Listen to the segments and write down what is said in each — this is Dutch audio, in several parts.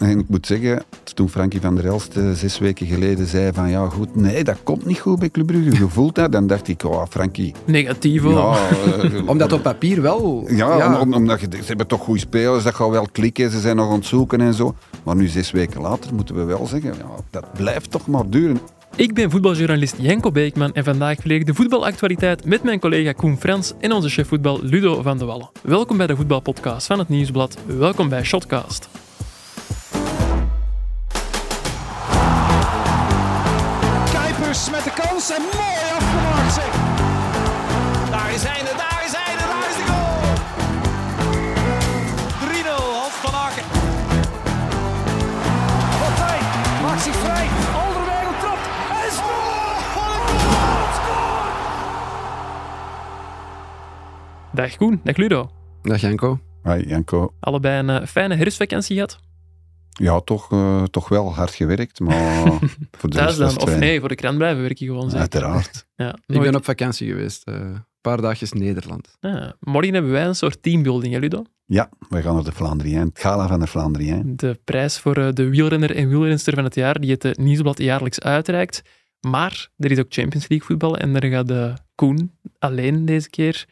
En ik moet zeggen, toen Frankie van der Elst eh, zes weken geleden zei van ja goed, nee, dat komt niet goed bij Club Brugge. Je voelt dat. Dan dacht ik, oh Frankie... Negatief hoor. Ja, eh, Omdat op papier wel... ja, om- omdat je, ze hebben toch goede spelers, dat gaat wel klikken, ze zijn nog aan het zoeken en zo. Maar nu, zes weken later, moeten we wel zeggen, ja, dat blijft toch maar duren. Ik ben voetbaljournalist Jenko Beekman en vandaag ik de voetbalactualiteit met mijn collega Koen Frans en onze chef voetbal Ludo van de Wallen. Welkom bij de voetbalpodcast van het Nieuwsblad. Welkom bij Shotcast. Dag Koen, dag Ludo. Dag Janko. Hey, Janko, Allebei een eh, fijne herfstvakantie gehad. ja, toch, eh, toch wel hard gewerkt, maar voor de Thuis dan, of fijn. nee, voor de krant blijven werken gewoon zeker. Uiteraard. Ja, Ik ben op vakantie geweest. eh, Een paar dagjes Nederland. Ja, morgen hebben wij een soort teambuilding, hè, Ludo? Ja, we gaan naar de Vlaandrien, het gala van de Vlaandrien. De prijs voor de wielrenner en wielrenster van het jaar, die het Nieuwsblad jaarlijks uitreikt. Maar er is ook Champions League voetbal en daar gaat de Koen alleen deze keer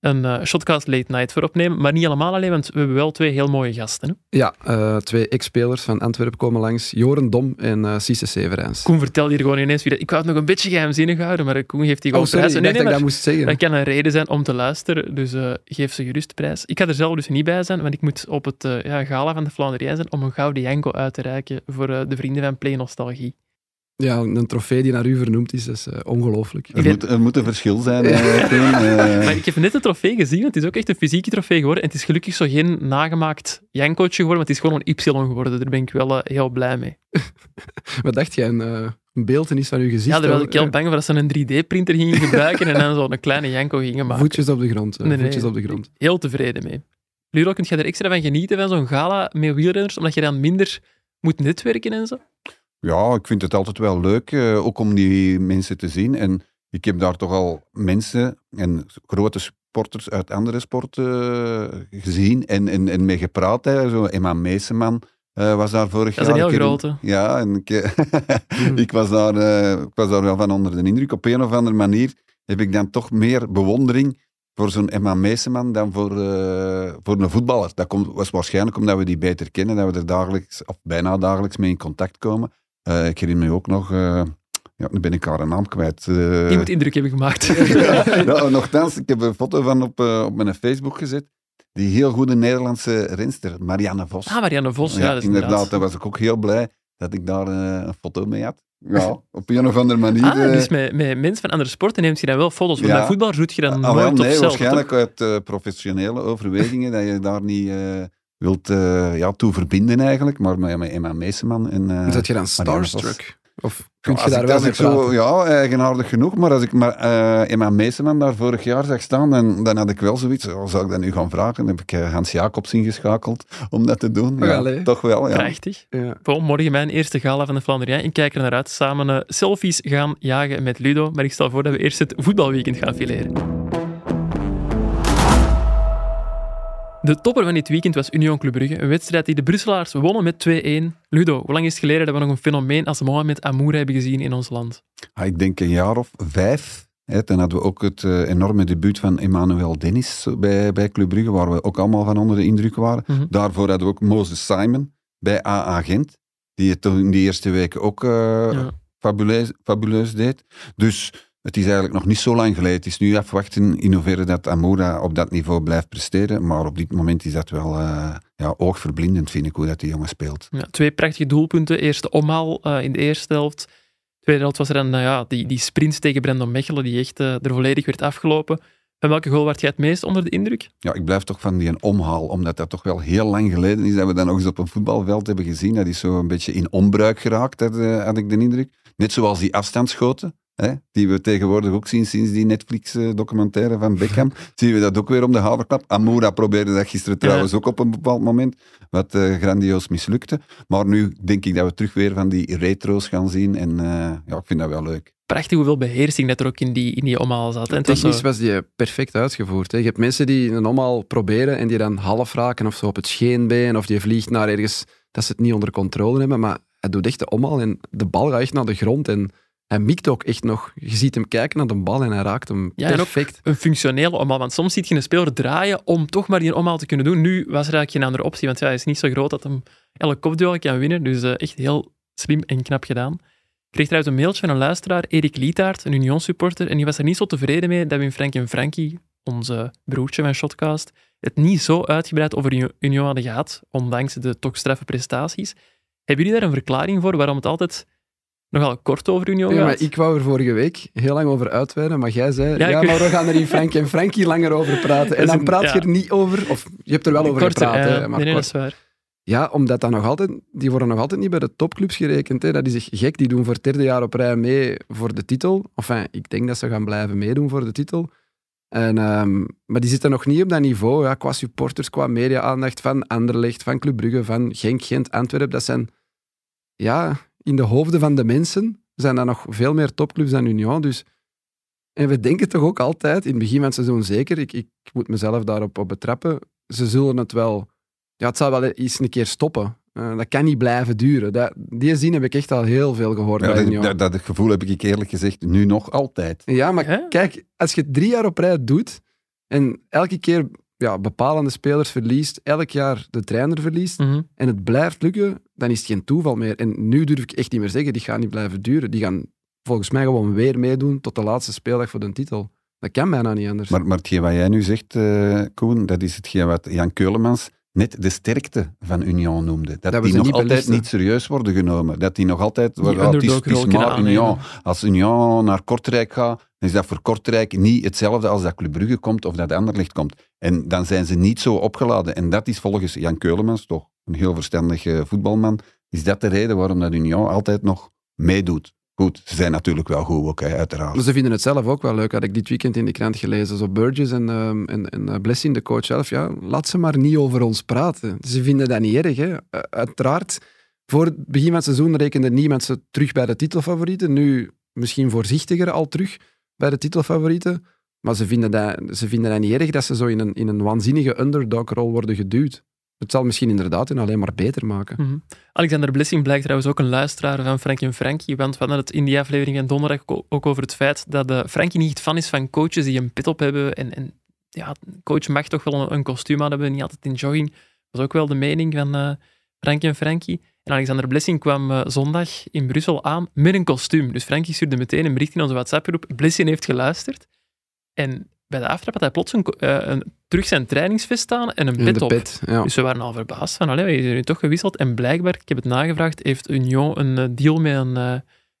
een eh, Shotcast Late Night voor opnemen. Maar niet allemaal alleen, want we hebben wel twee heel mooie gasten. Hè? Ja, eh, twee ex-spelers van Antwerpen komen langs. Joren Dom en uh, Cisse Severijns. Koen vertel hier gewoon ineens wie dat... Ik wou het nog een beetje geheimzinnig houden, maar Koen geeft die Oh, gewoon sorry, ik prijs. dat ik dat moest zeggen. dat kan een reden zijn om te luisteren, dus eh, geef ze gerust prijs. Ik ga er zelf dus niet bij zijn, want ik moet op het ja, gala van de Vlaanderen zijn om een gouden Janko uit te reiken voor de vrienden van Play Nostalgie. Ja, een trofee die naar u vernoemd is, is eh, ongelooflijk. Er, moet, er moet een verschil zijn. eh, eh. Maar ik heb net de trofee gezien, want het is ook echt een fysieke trofee geworden. En het is gelukkig zo geen nagemaakt Jankootje geworden, maar het is gewoon een Y geworden. Daar ben ik wel heel blij mee. Wat dacht jij? Een, eh, een beeldenis van uw gezicht? Ja, daar was ik heel bang voor dat ze een 3D-printer gingen gebruiken en dan zo'n kleine Janko gingen maken. Voetjes op de grond. Nee, nee. voetjes op de grond. Heel tevreden mee. Luro, kun je er extra van genieten van zo'n gala met wielrenners, omdat je dan minder moet netwerken en zo? Ja, ik vind het altijd wel leuk, eh, ook om die mensen te zien. En ik heb daar toch al mensen en grote sporters uit andere sporten eh, gezien en, en, en mee gepraat. Hè. Zo Emma Meeseman eh, was daar vorig Dat is jaar. een heel in- grote. Ja, en ik, eh, ik, was daar, ik was daar wel van onder de indruk. Op een of andere manier heb ik dan toch meer bewondering voor zo'n Emma Meeseman dan voor, voor een voetballer. Dat komt, was waarschijnlijk omdat we die beter kennen, dat we er dagelijks, of bijna dagelijks mee in contact komen. Eh, ik herinner me ook nog, eh, ja, nu ben ik haar naam kwijt. eh, Die moet indruk hebben gemaakt. ja, nogthans, ik heb een foto van op, op mijn Facebook gezet. Die heel goede Nederlandse renster, Marianne Vos. ah, Marianne Vos. Ja, ja, dat is inderdaad, inderdaad. daar was ik ook heel blij dat ik daar een foto mee had. Ja, op een of andere manier. Ah, dus met, met mensen van andere sporten neemt je dan wel foto's. Maar Ja. bij voetbal doet je dan ah, nooit op nee, zelf. waarschijnlijk uit professionele overwegingen, dat je daar niet wilt eh, ja, toe verbinden eigenlijk. Maar met, met Emma Meeseman en... eh, Zet je dan starstruck? Of kun Ja, je als daar ik- wel als mee ik zo? Ja, eigenaardig genoeg. Maar als ik maar, eh Emma Meeseman daar vorig jaar zag staan, dan, dan had ik wel zoiets. oh, zou ik dat nu gaan vragen? Dan heb ik Hans Jacobs ingeschakeld om dat te doen. Ja, toch wel, ja. Prachtig. Ja. Bon, morgen mijn eerste gala van de Vlaanderen. Ik kijk er naar uit. Samen selfies gaan jagen met Ludo. Maar ik stel voor dat we eerst het voetbalweekend gaan fileren. De topper van dit weekend was Union Club Brugge. Een wedstrijd die de Brusselaars wonnen met 2-1. Ludo, hoe lang is het geleden dat we nog een fenomeen als Mohamed Amour hebben gezien in ons land? Ah, ik denk een jaar of vijf. Hè, dan hadden we ook het eh, enorme debuut van Emmanuel Dennis bij, bij Club Brugge, waar we ook allemaal van onder de indruk waren. Mhm. Daarvoor hadden we ook Moses Simon bij AA Gent, die het in die eerste weken ook eh, Ja. fabuleus, fabuleus deed. Dus het is eigenlijk nog niet zo lang geleden. Het is nu afwachten in hoeverre dat Amoura op dat niveau blijft presteren. Maar op dit moment is dat wel eh, ja, oogverblindend, vind ik, hoe dat die jongen speelt. Ja, twee prachtige doelpunten. Eerste omhaal eh, in de eerste helft. Tweede helft was er dan nou ja, die, die sprint tegen Brandon Mechelen, die echt eh, er volledig werd afgelopen. Van welke goal werd jij het meest onder de indruk? Ja, ik blijf toch van die een omhaal, omdat dat toch wel heel lang geleden is dat we dat nog eens op een voetbalveld hebben gezien. Dat is zo een beetje in onbruik geraakt, dat, had ik de indruk. Net zoals die afstandsschoten, hè, die we tegenwoordig ook zien sinds die Netflix-documentaire van Beckham. zien we dat ook weer om de haverklap. Amoura probeerde dat gisteren trouwens ook op een bepaald moment, wat eh, grandioos mislukte. Maar nu denk ik dat we terug weer van die retro's gaan zien en eh, ja, ik vind dat wel leuk. Prachtig hoeveel beheersing dat er ook in die, in die omhaal zat. En het was Technisch zo- was die perfect uitgevoerd. Hè. Je hebt mensen die een omhaal proberen en die dan half raken of zo op het scheenbeen of die vliegt naar ergens dat ze het niet onder controle hebben, maar hij doet echt de omhaal en de bal gaat echt naar de grond en hij mikt ook echt nog. Je ziet hem kijken naar de bal en hij raakt hem Ja, perfect. een functionele omhaal. Want soms ziet je een speler draaien om toch maar die omhaal te kunnen doen. Nu was er eigenlijk geen andere optie, want ja, hij is niet zo groot dat hem elk kopduel kan winnen. Dus eh, echt heel slim en knap gedaan. Ik kreeg trouwens een mailtje van een luisteraar, Erik Lietaert, een Union-supporter, en die was er niet zo tevreden mee dat we in Frank en Frankie, onze broertje van Shotcast, het niet zo uitgebreid over Uni- Union hadden gehad, ondanks de toch straffe prestaties. Hebben jullie daar een verklaring voor waarom het altijd nogal kort over Union Ja, gaat? maar ik wou er vorige week heel lang over uitweiden, maar jij zei, Ja, ja, maar we gaan er in Frank en Frankie langer over praten. En dan een- praat ja. je er niet over, of je hebt er wel over Korter, gepraat, hè, maar nee, nee, dat is waar. Ja, omdat dat nog altijd, die worden nog altijd niet bij de topclubs gerekend. Hè. Dat is echt gek. Die doen voor het derde jaar op rij mee voor de titel. Enfin, ik denk dat ze gaan blijven meedoen voor de titel. En, ehm, maar die zitten nog niet op dat niveau. Ja, qua supporters, qua media-aandacht van Anderlecht, van Club Brugge, van Genk, Gent, Antwerpen. Dat zijn ja, in de hoofden van de mensen zijn dat nog veel meer topclubs dan Union. Dus, en we denken toch ook altijd, in het begin van het seizoen zeker, ik, ik moet mezelf daarop op betrappen, ze zullen het wel... Ja, het zal wel eens een keer stoppen. Eh, dat kan niet blijven duren. Dat, die zin heb ik echt al heel veel gehoord Ja, bij dat, Union. dat, dat gevoel heb ik eerlijk gezegd nu nog altijd. Ja, maar kijk, als je drie jaar op rij doet en elke keer ja, bepalende spelers verliest, elk jaar de trainer verliest, Mhm. en het blijft lukken, dan is het geen toeval meer. En nu durf ik echt niet meer zeggen, die gaan niet blijven duren. Die gaan volgens mij gewoon weer meedoen tot de laatste speeldag voor de titel. Dat kan bijna niet anders. Maar, maar hetgeen wat jij nu zegt, eh, Koen, dat is hetgeen wat Jan Keulemans net de sterkte van Union noemde. Dat, die nog niet altijd belisten. niet serieus worden genomen. Dat die nog altijd... Die het is, het is underdog-rol kunnen maar Union. Als Union naar Kortrijk gaat, dan is dat voor Kortrijk niet hetzelfde als dat Club Brugge komt of dat Anderlecht komt. En dan zijn ze niet zo opgeladen. En dat is volgens Jan Keulemans, toch een heel verstandig eh, voetbalman, is dat de reden waarom dat Union altijd nog meedoet. Goed, ze zijn natuurlijk wel goed ook, uiteraard. Ze vinden het zelf ook wel leuk, had ik dit weekend in de krant gelezen. Zo Burgess en, ehm, en, en eh, Blessing, de coach zelf, ja, laat ze maar niet over ons praten. Ze vinden dat niet erg. Hè. Eh, uiteraard, voor het begin van het seizoen rekende niemand ze terug bij de titelfavorieten. Nu misschien voorzichtiger al terug bij de titelfavorieten. Maar ze vinden dat, ze vinden dat niet erg dat ze zo in een, in een waanzinnige underdog-rol worden geduwd. Het zal misschien inderdaad hun alleen maar beter maken. Mhm. Alexander Blessing blijkt trouwens ook een luisteraar van Frank en Frankie, want we hadden het in die aflevering van donderdag ook- over het feit dat eh, Frankie niet fan is van coaches die een pit op hebben. En, en ja, coach mag toch wel een, een kostuum aan hebben, niet altijd in jogging. Dat was ook wel de mening van eh Frank en Frankie. En Alexander Blessing kwam eh, zondag in Brussel aan met een kostuum. Dus Frankie stuurde meteen een bericht in onze WhatsApp-groep. Blessing heeft geluisterd. En bij de aftrap had hij plots een, eh, een, terug zijn trainingsvest aan en een pet de op. ja. Dus we waren al verbaasd van, allee, je is nu toch gewisseld. En blijkbaar, ik heb het nagevraagd, heeft Union een eh, deal met een eh,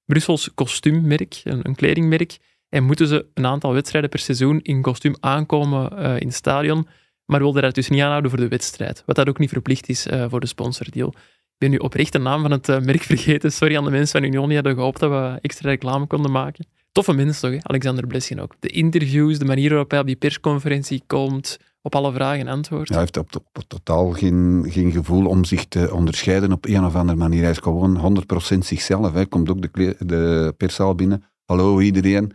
Brussels kostuummerk, een, een kledingmerk. En moeten ze een aantal wedstrijden per seizoen in kostuum aankomen in het stadion. Maar wilden dat dus niet aanhouden voor de wedstrijd. Wat dat ook niet verplicht is voor de sponsordeal. Ik ben nu oprecht de naam van het merk vergeten. Sorry aan de mensen van Union die hadden gehoopt dat we extra reclame konden maken. Toffe mens toch, hè? Alexander Blessing ook. De interviews, de manier waarop hij op die persconferentie komt, op alle vragen antwoordt. Ja, hij heeft op, op totaal geen, geen gevoel om zich te onderscheiden op een of andere manier. Hij is gewoon 100% zichzelf. Hij komt ook de, de perszaal binnen. Hallo iedereen.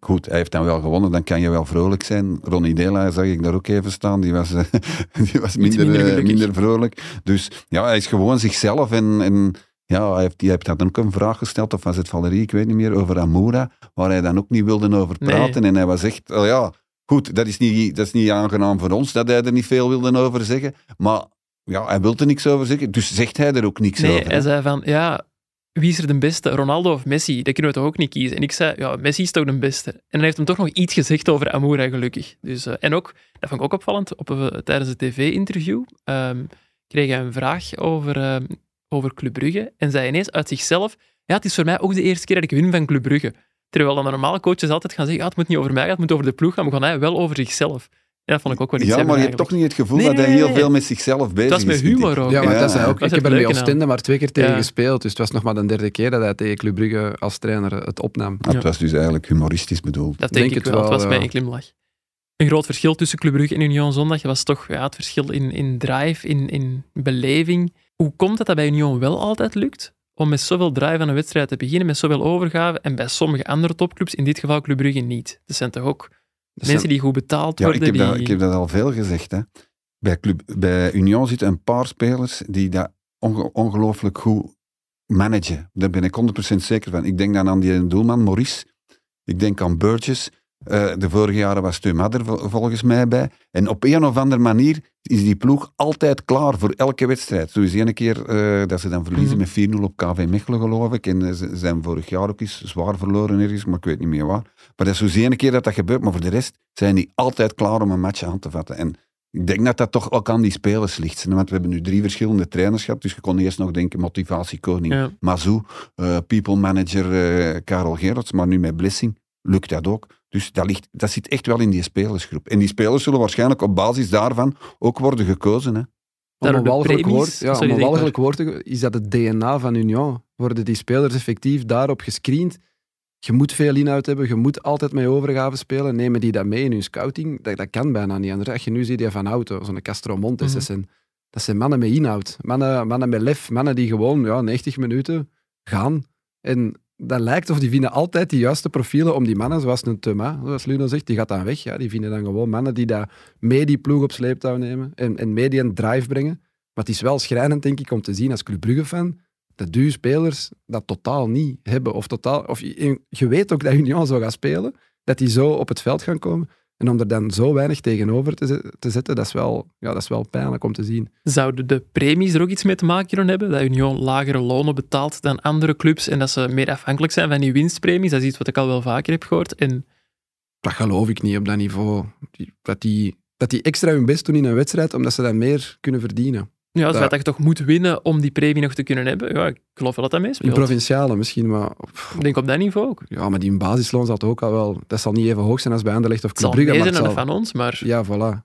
Goed, hij heeft dan wel gewonnen, dan kan je wel vrolijk zijn. Ronnie Dela zag ik daar ook even staan, die was, die was minder, minder eh, minder vrolijk. Dus ja, hij is gewoon zichzelf en... en ja, hij heeft, hij heeft dan ook een vraag gesteld, of was het Valerie, ik weet niet meer, over Amoura, waar hij dan ook niet wilde over Nee. praten. En hij was echt, oh ja, goed, dat is, niet, dat is niet aangenaam voor ons, dat hij er niet veel wilde over zeggen. Maar ja, hij wilde niks over zeggen, dus zegt hij er ook niks Nee, over. hè. hij zei van, ja, wie is er de beste? Ronaldo of Messi? Dat kunnen we toch ook niet kiezen? En ik zei, ja, Messi is toch de beste? En hij heeft hem toch nog iets gezegd over Amoura, gelukkig. Dus, eh, en ook, dat vond ik ook opvallend, op, eh, tijdens het tv-interview ehm, kreeg hij een vraag over, ehm, over Club Brugge en zei ineens uit zichzelf, ja, het is voor mij ook de eerste keer dat ik win van Club Brugge. Terwijl dan de normale coaches altijd gaan zeggen, ja, het moet niet over mij gaan, het moet over de ploeg gaan, maar gewoon hij wel over zichzelf. En dat vond ik ook wel iets Ja, maar je hebt toch niet het gevoel Nee, dat hij heel nee. veel met zichzelf bezig Dat is met humor ook. Ja, maar Ja, dat ja. ook. Dat is Ik heb er bij. Oostende maar twee keer tegen Ja. gespeeld. Dus het was nog maar de derde keer dat hij tegen Club Brugge als trainer het opnam. Het was dus eigenlijk humoristisch bedoeld. Dat denk, Denk ik het wel. Het was ja. bij een glimlach. Een groot verschil tussen Club Brugge en Union Zondag was toch ja, het verschil in, in drive, in, in beleving. Hoe komt het dat bij Union wel altijd lukt om met zoveel drive aan een wedstrijd te beginnen, met zoveel overgave, en bij sommige andere topclubs, in dit geval Club Brugge, niet? Dat zijn toch ook mensen die goed betaald Ja, ik worden? heb, dat, ik heb dat al veel gezegd. Hè. Bij, Club, bij Union zitten een paar spelers die dat onge- ongelooflijk goed managen. Daar ben ik 100% zeker van. Ik denk dan aan die doelman, Maurice. Ik denk aan Burgess. Eh, de vorige jaren was Teun Madder vol- volgens mij bij. En op een of andere manier is die ploeg altijd klaar voor elke wedstrijd. Zo is één keer eh, dat ze dan verliezen Mhm. met 4-0 op KV Mechelen, geloof ik. En eh, ze zijn vorig jaar ook eens zwaar verloren ergens, maar ik weet niet meer waar. Maar dat is zo één keer dat dat gebeurt. Maar voor de rest zijn die altijd klaar om een match aan te vatten. En ik denk dat dat toch ook aan die spelers ligt. Want we hebben nu drie verschillende trainers gehad. Dus je kon eerst nog denken motivatiekoning Ja. Mazou, people manager Karel Gerrits, maar nu met Blessing lukt dat ook. Dus dat, ligt, dat zit echt wel in die spelersgroep. En die spelers zullen waarschijnlijk op basis daarvan ook worden gekozen. Hè. Om een walgelijk woord, ja, Sorry, om een zeg maar. walgelijk woord te- is dat het DNA van Union. Worden die spelers effectief daarop gescreend? Je moet veel inhoud hebben, je moet altijd met overgave spelen. Nemen die dat mee in hun scouting? Dat, dat kan bijna niet anders. Als je nu ziet die van Auto, zo'n Castro Montes, Mhm. dat, zijn, dat zijn mannen met inhoud. Mannen, mannen met lef, mannen die gewoon ja, 90 minuten gaan. En dat lijkt of die vinden altijd de juiste profielen om die mannen, zoals een Thuma, zoals Luno zegt, die gaat dan weg. Ja, die vinden dan gewoon mannen die daar mee die ploeg op sleeptouw nemen en, en mee die een drive brengen. Maar het is wel schrijnend, denk ik, om te zien als Club Brugge-fan dat die spelers dat totaal niet hebben. Of, totaal, of je, je weet ook dat Union zo gaat spelen, dat die zo op het veld gaan komen. En om er dan zo weinig tegenover te, te zetten, dat is, wel, ja, dat is wel pijnlijk om te zien. Zouden de premies er ook iets mee te maken hebben? Dat Union lagere lonen betaalt dan andere clubs en dat ze meer afhankelijk zijn van die winstpremies? Dat is iets wat ik al wel vaker heb gehoord. En Dat geloof ik niet op dat niveau. Dat die, dat die extra hun best doen in een wedstrijd, omdat ze dan meer kunnen verdienen. Ja, het Dat- feit dat je toch moet winnen om die premie nog te kunnen hebben, ja, ik geloof wel dat dat In meespeelt. provinciale misschien, maar... Ik denk op dat niveau ook. Ja, maar die basisloon zal ook al wel... Dat zal niet even hoog zijn als bij Anderlecht of Club Brugge, het zal- van ons, maar Ja, voilà.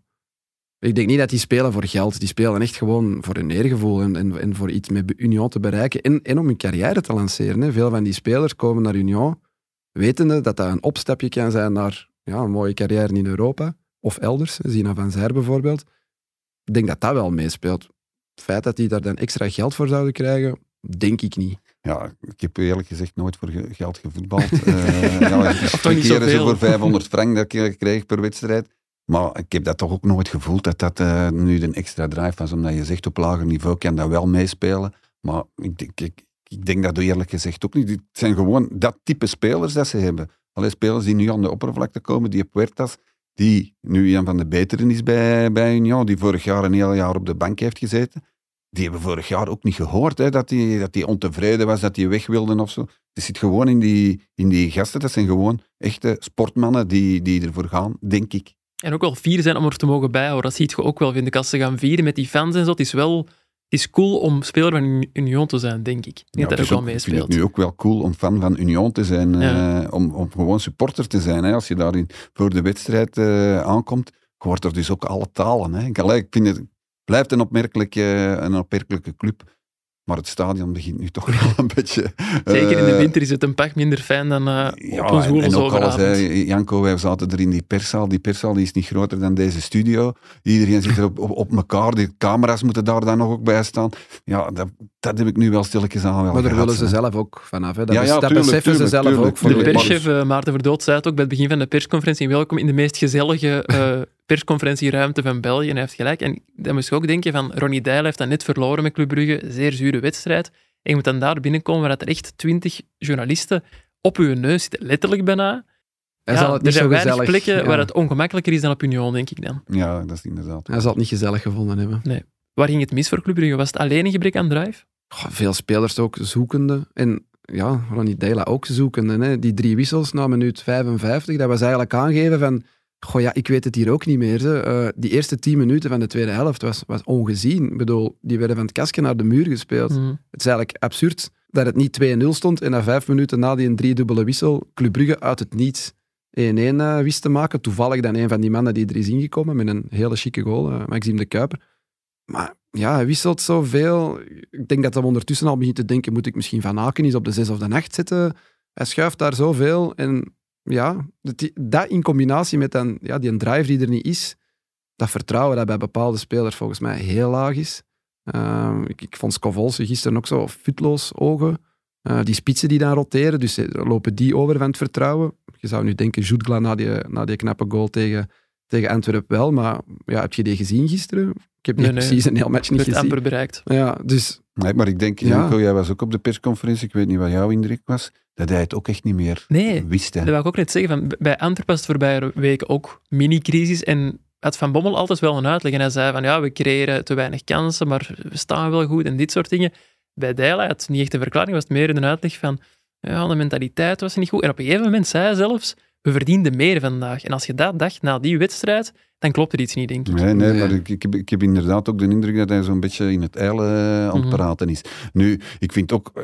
Ik denk niet dat die spelen voor geld. Die spelen echt gewoon voor hun eergevoel en, en, en voor iets met Union te bereiken. En, en om hun carrière te lanceren. Hè. Veel van die spelers komen naar Union wetende dat dat een opstapje kan zijn naar ja, een mooie carrière in Europa of elders. Zina van Zijr bijvoorbeeld. Ik denk dat dat wel meespeelt. Het feit dat die daar dan extra geld voor zouden krijgen, denk ik niet. Ja, ik heb eerlijk gezegd nooit voor ge- geld gevoetbald. Eh ja, twee niet keren zo voor 500 frank dat ik kreeg per wedstrijd. Maar ik heb dat toch ook nooit gevoeld dat dat eh, nu een extra drive was. Omdat je zegt op lager niveau kan dat wel meespelen. Maar ik, denk- ik, ik denk dat eerlijk gezegd ook niet. Het zijn gewoon dat type spelers dat ze hebben. Alleen spelers die nu aan de oppervlakte komen, die Puertas, die nu een van de beteren is bij, bij Union, die vorig jaar een heel jaar op de bank heeft gezeten. Die hebben vorig jaar ook niet gehoord hè, dat hij dat die ontevreden was, dat hij weg wilde of zo. Het zit gewoon in die, in die gasten. Dat zijn gewoon echte sportmannen die, die ervoor gaan, denk ik. En ook wel fier zijn om er te mogen bijhouden. Dat ziet je ook wel, vind ik. Als ze gaan vieren met die fans en zo. Het is wel het is cool om speler van Union te zijn, denk ik. Ja, dat ook wel ik vind het nu ook wel cool om fan van Union te zijn. Ja. eh, om, om gewoon supporter te zijn. Hè. Als je daarin voor de wedstrijd eh, aankomt, je hoort er dus ook alle talen. Hè. Ik, ik vind het blijft een opmerkelijke, een opmerkelijke club. Maar het stadion begint nu toch wel een beetje... Zeker in de eh, winter is het een pak minder fijn dan eh, Ja, op een en, ook alles, hè, zomeravond. Janko, wij zaten er in die perszaal. Die perszaal die is niet groter dan deze studio. Iedereen zit er op, op, op elkaar. Die camera's moeten daar dan nog ook bij staan. Ja, dat, dat heb ik nu wel stilletjes aan wel Maar daar willen ze zelf ook vanaf. Hè. Dat, Ja, ja, dat tuurlijk, beseffen ze zelf tuurlijk. ook. Voor De perschef eh, Maarten Verdood zei het ook bij het begin van de persconferentie. Welkom in de meest gezellige eh, persconferentieruimte van België. En hij heeft gelijk. En dan moest je ook denken van Ronnie Deijl heeft dat net verloren met Club Brugge. Zeer zure wedstrijd. En je moet dan daar binnenkomen waar er echt twintig journalisten op uw neus zitten. Letterlijk bijna. Hij Ja, zal het er niet zijn zo weinig gezellig... plekken ja. waar het ongemakkelijker is dan op Union, denk ik dan. Ja, dat is inderdaad. Hij zal het niet gezellig gevonden hebben. Waar ging het mis voor Club Brugge? Was het alleen een gebrek aan drive? Goh, veel spelers ook zoekende. En ja, Ronnie Deila ook zoekende. Hè. Die drie wissels na minuut 55, dat was eigenlijk aangeven van... Goh, ja, ik weet het hier ook niet meer. Eh, die eerste tien minuten van de tweede helft was, was ongezien. Ik bedoel, die werden van het kastje naar de muur gespeeld. Mhm. Het is eigenlijk absurd dat het niet 2-0 stond en na vijf minuten na die een driedubbele wissel Club Brugge uit het niets 1-1 eh, wist te maken. Toevallig dan een van die mannen die er is ingekomen met een hele chique goal, eh, Maxime de Kuiper. Maar ja, hij wisselt zoveel. Ik denk dat hij ondertussen al begint te denken, moet ik misschien Van Aken eens op de 6 of de 8 zetten? Hij schuift daar zoveel en ja, dat, dat in combinatie met dan, ja, die drive die er niet is, dat vertrouwen dat bij bepaalde spelers volgens mij heel laag is. Ehm, ik, ik vond Scovolse gisteren ook zo futloos ogen. Eh, die spitsen die dan roteren, dus eh, lopen die over van het vertrouwen. Je zou nu denken, Jutgla na die, na die knappe goal tegen, tegen Antwerpen wel, maar ja, heb je die gezien gisteren? Ik heb die Nee, nee. precies een heel match niet gezien. amper bereikt. Ja, dus Nee, maar ik denk, Ja. Janko, jij was ook op de persconferentie, ik weet niet wat jouw indruk was, dat hij het ook echt niet meer Nee, wist. Hè. Dat wil ik ook net zeggen. Van, bij Antwerpen was het voorbije weken ook mini-crisis. En had Van Bommel altijd wel een uitleg. En hij zei van, ja, we creëren te weinig kansen, maar we staan wel goed en dit soort dingen. Bij Dijla had het niet echt een verklaring, was het meer een uitleg van, ja, de mentaliteit was niet goed. En op een gegeven moment zei hij zelfs, we verdienden meer vandaag. En als je dat dacht na die wedstrijd, dan klopt er iets niet, denk ik. Nee, nee, Nee. maar ik, ik, heb, ik heb inderdaad ook de indruk dat hij zo'n beetje in het eilen eh, aan het Mhm. praten is. Nu, ik vind ook, eh,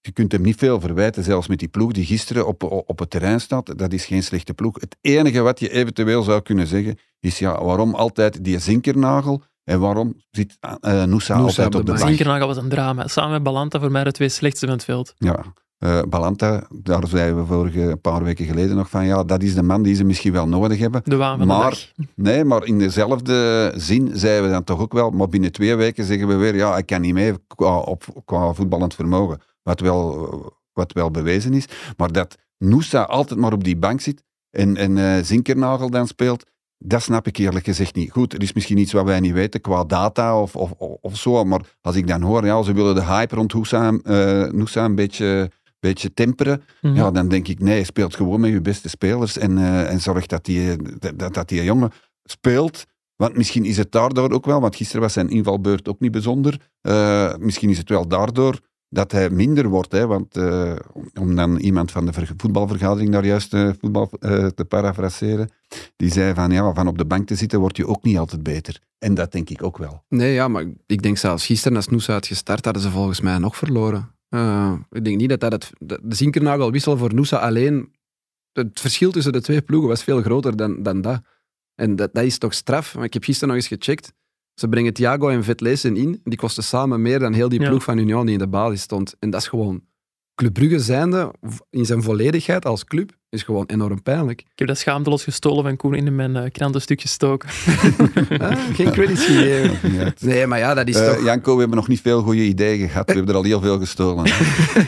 je kunt hem niet veel verwijten, zelfs met die ploeg die gisteren op, op het terrein staat. Dat is geen slechte ploeg. Het enige wat je eventueel zou kunnen zeggen, is ja, waarom altijd die zinkernagel en waarom zit uh, Noosa, Noosa altijd op de de bank. Zinkernagel was een drama. Samen met Balanta voor mij de twee slechtste van het veld. Ja. eh, Balanta, daar zeiden we vorige een paar weken geleden nog van, ja, dat is de man die ze misschien wel nodig hebben. De waan van Maar- de dag. Nee, maar in dezelfde zin zeiden we dan toch ook wel, maar binnen twee weken zeggen we weer, ja, ik kan niet mee qua, op, qua voetballend vermogen. Wat wel, wat wel bewezen is. Maar dat Noosa altijd maar op die bank zit en, en eh, Zinkernagel dan speelt, dat snap ik eerlijk gezegd niet. Goed, er is misschien iets wat wij niet weten qua data of, of, of, zo, maar als ik dan hoor, ja, ze willen de hype rond Noosa, eh, Noosa een beetje, beetje temperen, Mhm. ja, dan denk ik, nee, speelt gewoon met je beste spelers en, eh, en zorg dat die, dat, dat- die jongen speelt. Want misschien is het daardoor ook wel, want gisteren was zijn invalbeurt ook niet bijzonder. misschien is het wel daardoor dat hij minder wordt. Hè, want eh, om- dan iemand van de ver- voetbalvergadering daar juist eh, voetbal, eh, te parafraseren, die zei van ja, van op de bank te zitten word je ook niet altijd beter. En dat denk ik ook wel. Nee, ja, maar ik denk zelfs gisteren als Noosa had gestart, hadden ze volgens mij nog verloren. Ik denk niet dat dat het... De de Zinkernagelwissel voor Noosa alleen... Het verschil tussen de twee ploegen was veel groter dan, dan dat. En dat, dat is toch straf. Maar ik heb gisteren nog eens gecheckt. Ze brengen Thiago en Vetlesen in. Die kosten samen meer dan heel die Ja. ploeg van Union die in de basis stond. En dat is gewoon... Club Brugge zijnde, in zijn volledigheid als club, is gewoon enorm pijnlijk. Ik heb dat schaamteloos gestolen van Koen in mijn uh, krantenstuk gestoken. Ah, geen credits gegeven. Nee, maar ja, dat is Eh, toch... Janko, we hebben nog niet veel goede ideeën gehad. We hebben er al heel veel gestolen.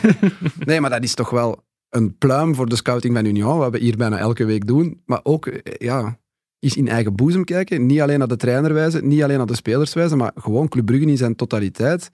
Nee, maar dat is toch wel een pluim voor de scouting van Union, wat we hier bijna elke week doen. Maar ook, eh, ja, eens in eigen boezem kijken. Niet alleen naar de trainer wijzen, niet alleen naar de spelers wijzen, maar gewoon Club Brugge in zijn totaliteit.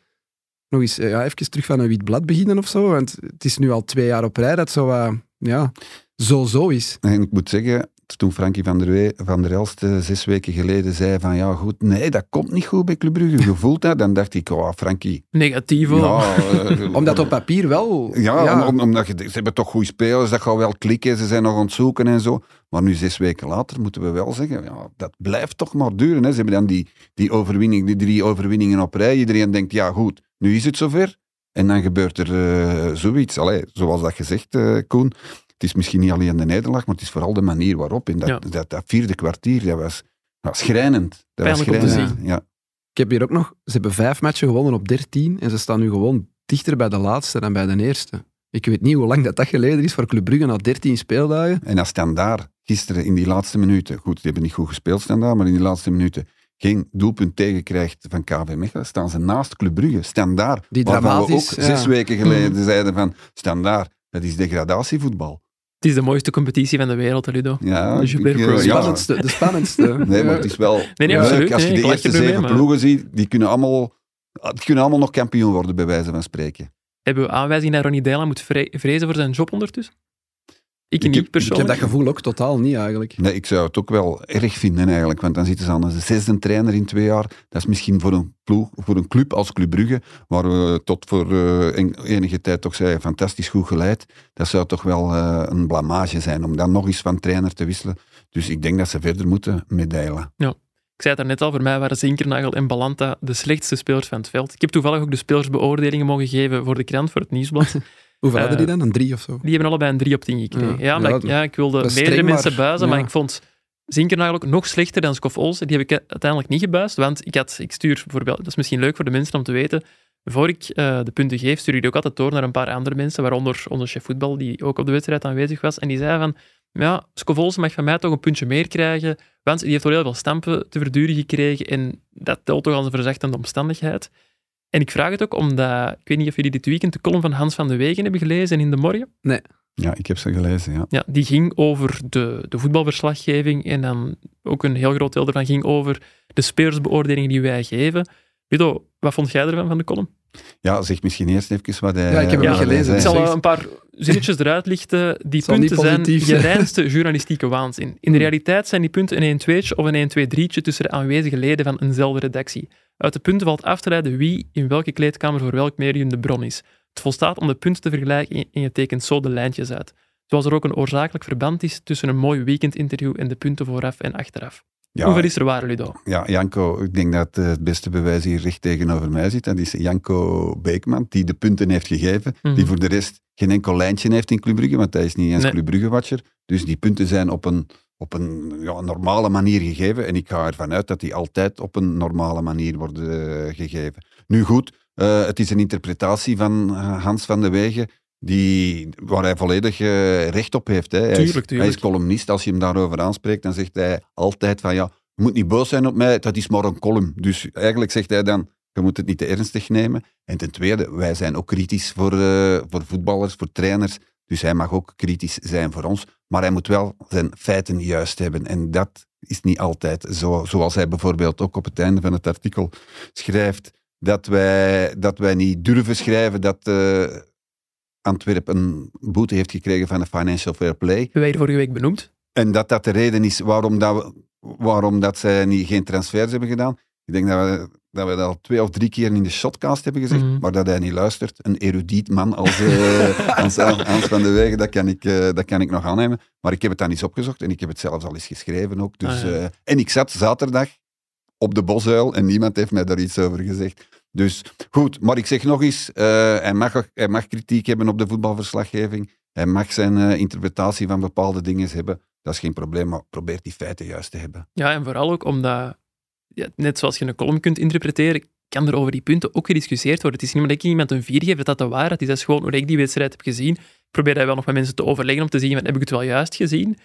Nog eens ja, even terug van een wit blad beginnen of zo. Want het is nu al twee jaar op rij dat zo, eh, ja, zo-zo is. En ik moet zeggen, toen Frankie van der, Wee, van der Elst eh, zes weken geleden zei van ja goed, nee, dat komt niet goed bij Club Brugge. Je voelt dat, dan dacht ik, oh Frankie. Negatief Ja, eh, Omdat op papier wel... Ja, om- omdat je, ze hebben toch goede spelers, dat gaat wel klikken, ze zijn nog aan het zoeken en zo. Maar nu, zes weken later, moeten we wel zeggen, ja, dat blijft toch maar duren. Hè. Ze hebben dan die, die overwinning, die drie overwinningen op rij. Iedereen denkt, ja goed, nu is het zover. En dan gebeurt er eh, zoiets. Allee, zoals dat gezegd, Koen. Het is misschien niet alleen de nederlaag, maar het is vooral de manier waarop. In dat, Ja. dat, dat vierde kwartier, dat was ja, schrijnend. Dat was Pijnlijk om te schrijnend. zien. Ja. Ik heb hier ook nog... Ze hebben vijf matchen gewonnen op dertien en ze staan nu gewoon dichter bij de laatste dan bij de eerste. Ik weet niet hoe lang dat, dat geleden is voor Club Brugge na 13 speeldagen. En als Standaard gisteren in die laatste minuten, goed, die hebben niet goed gespeeld Standaard, maar in die laatste minuten geen doelpunt tegenkrijgt van KV Mechelen, staan ze naast Club Brugge. Standaard, Die waarvan we ook ja. zes weken geleden zeiden van Standaard, dat is degradatievoetbal. Het is de mooiste competitie van de wereld, Ludo. Ja, ik, eh, Pro. De ja. spannendste. De spannendste. Nee, maar het is wel nee, leuk absoluut. als je Nee, de eerste er mee, zeven maar- ploegen ziet, die kunnen allemaal, die kunnen allemaal nog kampioen worden, bij wijze van spreken. Hebben we aanwijzing dat Ronnie Deila moet vre- vrezen voor zijn job ondertussen? Ik, niet, heb Ik heb persoonlijk. dat gevoel ook totaal niet eigenlijk. Nee, ik zou het ook wel erg vinden eigenlijk, want dan zitten ze aan de zesde trainer in twee jaar. Dat is misschien voor een, ploeg, voor een club als Club Brugge, waar we tot voor eh, en- enige tijd toch zei, fantastisch goed geleid. Dat zou toch wel eh, een blamage zijn om dan nog eens van trainer te wisselen. Dus ik denk dat ze verder moeten met Deila. Ik zei het daarnet al, voor mij waren Zinkernagel en Balanta de slechtste spelers van het veld. Ik heb toevallig ook de spelersbeoordelingen mogen geven voor de krant, voor het nieuwsblad. Hoeveel hadden die Eh, dan? Een drie of zo? Die hebben allebei een 3 op 10 gekregen. Ja, Ja, omdat ja, ik, ja, ik wilde meerdere mensen buizen, maar ik vond Zinkernagel ook nog slechter dan Skof Olsen. Die heb ik uiteindelijk niet gebuist, want ik, had, ik stuur bijvoorbeeld, dat is misschien leuk voor de mensen om te weten, voor ik eh, de punten geef, stuur ik die ook altijd door naar een paar andere mensen, waaronder onze chef voetbal, die ook op de wedstrijd aanwezig was. En die zei van, ja, Skof Olsen mag van mij toch een puntje meer krijgen, want die heeft al heel veel stampen te verduren gekregen en dat telt toch als een verzachtende omstandigheid. En ik vraag het ook omdat, ik weet niet of jullie dit weekend de column van Hans van de Wegen hebben gelezen in De Morgen. Ja, ik heb ze gelezen, ja. Ja, die ging over de, de voetbalverslaggeving en dan ook een heel groot deel ervan ging over de spelersbeoordelingen die wij geven. Ludo, wat vond jij ervan van de column? Ja, zeg misschien eerst even wat hij... Ja, ik heb hem Ja, niet gelezen. Ik zei. zal een paar zinnetjes eruit lichten. Die punten zijn zijn. gereinste journalistieke waanzin. In de realiteit zijn die punten een 1-2'tje of een 1-2-3'tje tussen de aanwezige leden van eenzelfde redactie. Uit de punten valt af te leiden wie in welke kleedkamer voor welk medium de bron is. Het volstaat om de punten te vergelijken en je tekent zo de lijntjes uit. Zoals er ook een oorzakelijk verband is tussen een mooi weekendinterview en de punten vooraf en achteraf. Ja, Hoeveel is er waar, Ludo? Ja, Janko, ik denk dat eh, het beste bewijs hier recht tegenover mij zit. Dat is Janko Beekman, die de punten heeft gegeven. Mhm. Die voor de rest geen enkel lijntje heeft in Club Brugge, want hij is niet eens Nee. Club Brugge-watcher. Dus die punten zijn op een, op een ja, normale manier gegeven. En ik ga ervan uit dat die altijd op een normale manier worden eh, gegeven. Nu goed, eh, het is een interpretatie van eh, Hans van de Wegen. Die, waar hij volledig recht op heeft. Hè. Hij, is, Tuurlijk, hij is tuurlijk. columnist. Als je hem daarover aanspreekt, dan zegt hij altijd van ja, je moet niet boos zijn op mij, dat is maar een column. Dus eigenlijk zegt hij dan, je moet het niet te ernstig nemen. En ten tweede, wij zijn ook kritisch voor, voor voetballers, voor trainers. Dus hij mag ook kritisch zijn voor ons. Maar hij moet wel zijn feiten juist hebben. En dat is niet altijd zo. Zoals hij bijvoorbeeld ook op het einde van het artikel schrijft, dat wij, dat wij niet durven schrijven dat eh Antwerpen een boete heeft gekregen van de Financial Fair Play. Wij hier vorige week benoemd? En dat dat de reden is waarom, dat we, waarom dat zij niet, geen transfers hebben gedaan. Ik denk dat we, dat we dat al twee of drie keer in de shotcast hebben gezegd, Mhm. maar dat hij niet luistert. Een erudiet man als eh, Hans, Hans van de Wegen, dat kan, ik, eh, dat kan ik nog aannemen. Maar ik heb het dan eens opgezocht en ik heb het zelfs al eens geschreven ook. Dus, Ah, ja. eh, en ik zat zaterdag op de bosuil en niemand heeft mij daar iets over gezegd. Dus goed, maar ik zeg nog eens, eh, hij, mag, hij mag kritiek hebben op de voetbalverslaggeving. Hij mag zijn eh, interpretatie van bepaalde dingen hebben. Dat is geen probleem, maar probeer die feiten juist te hebben. Ja, en vooral ook omdat, ja, net zoals je een column kunt interpreteren, kan er over die punten ook gediscussieerd worden. Het is niet omdat ik iemand een 4 geef dat dat de waarheid is. Dat is gewoon hoe ik die wedstrijd heb gezien. Ik probeer dat wel nog met mensen te overleggen om te zien, van, heb ik het wel juist gezien?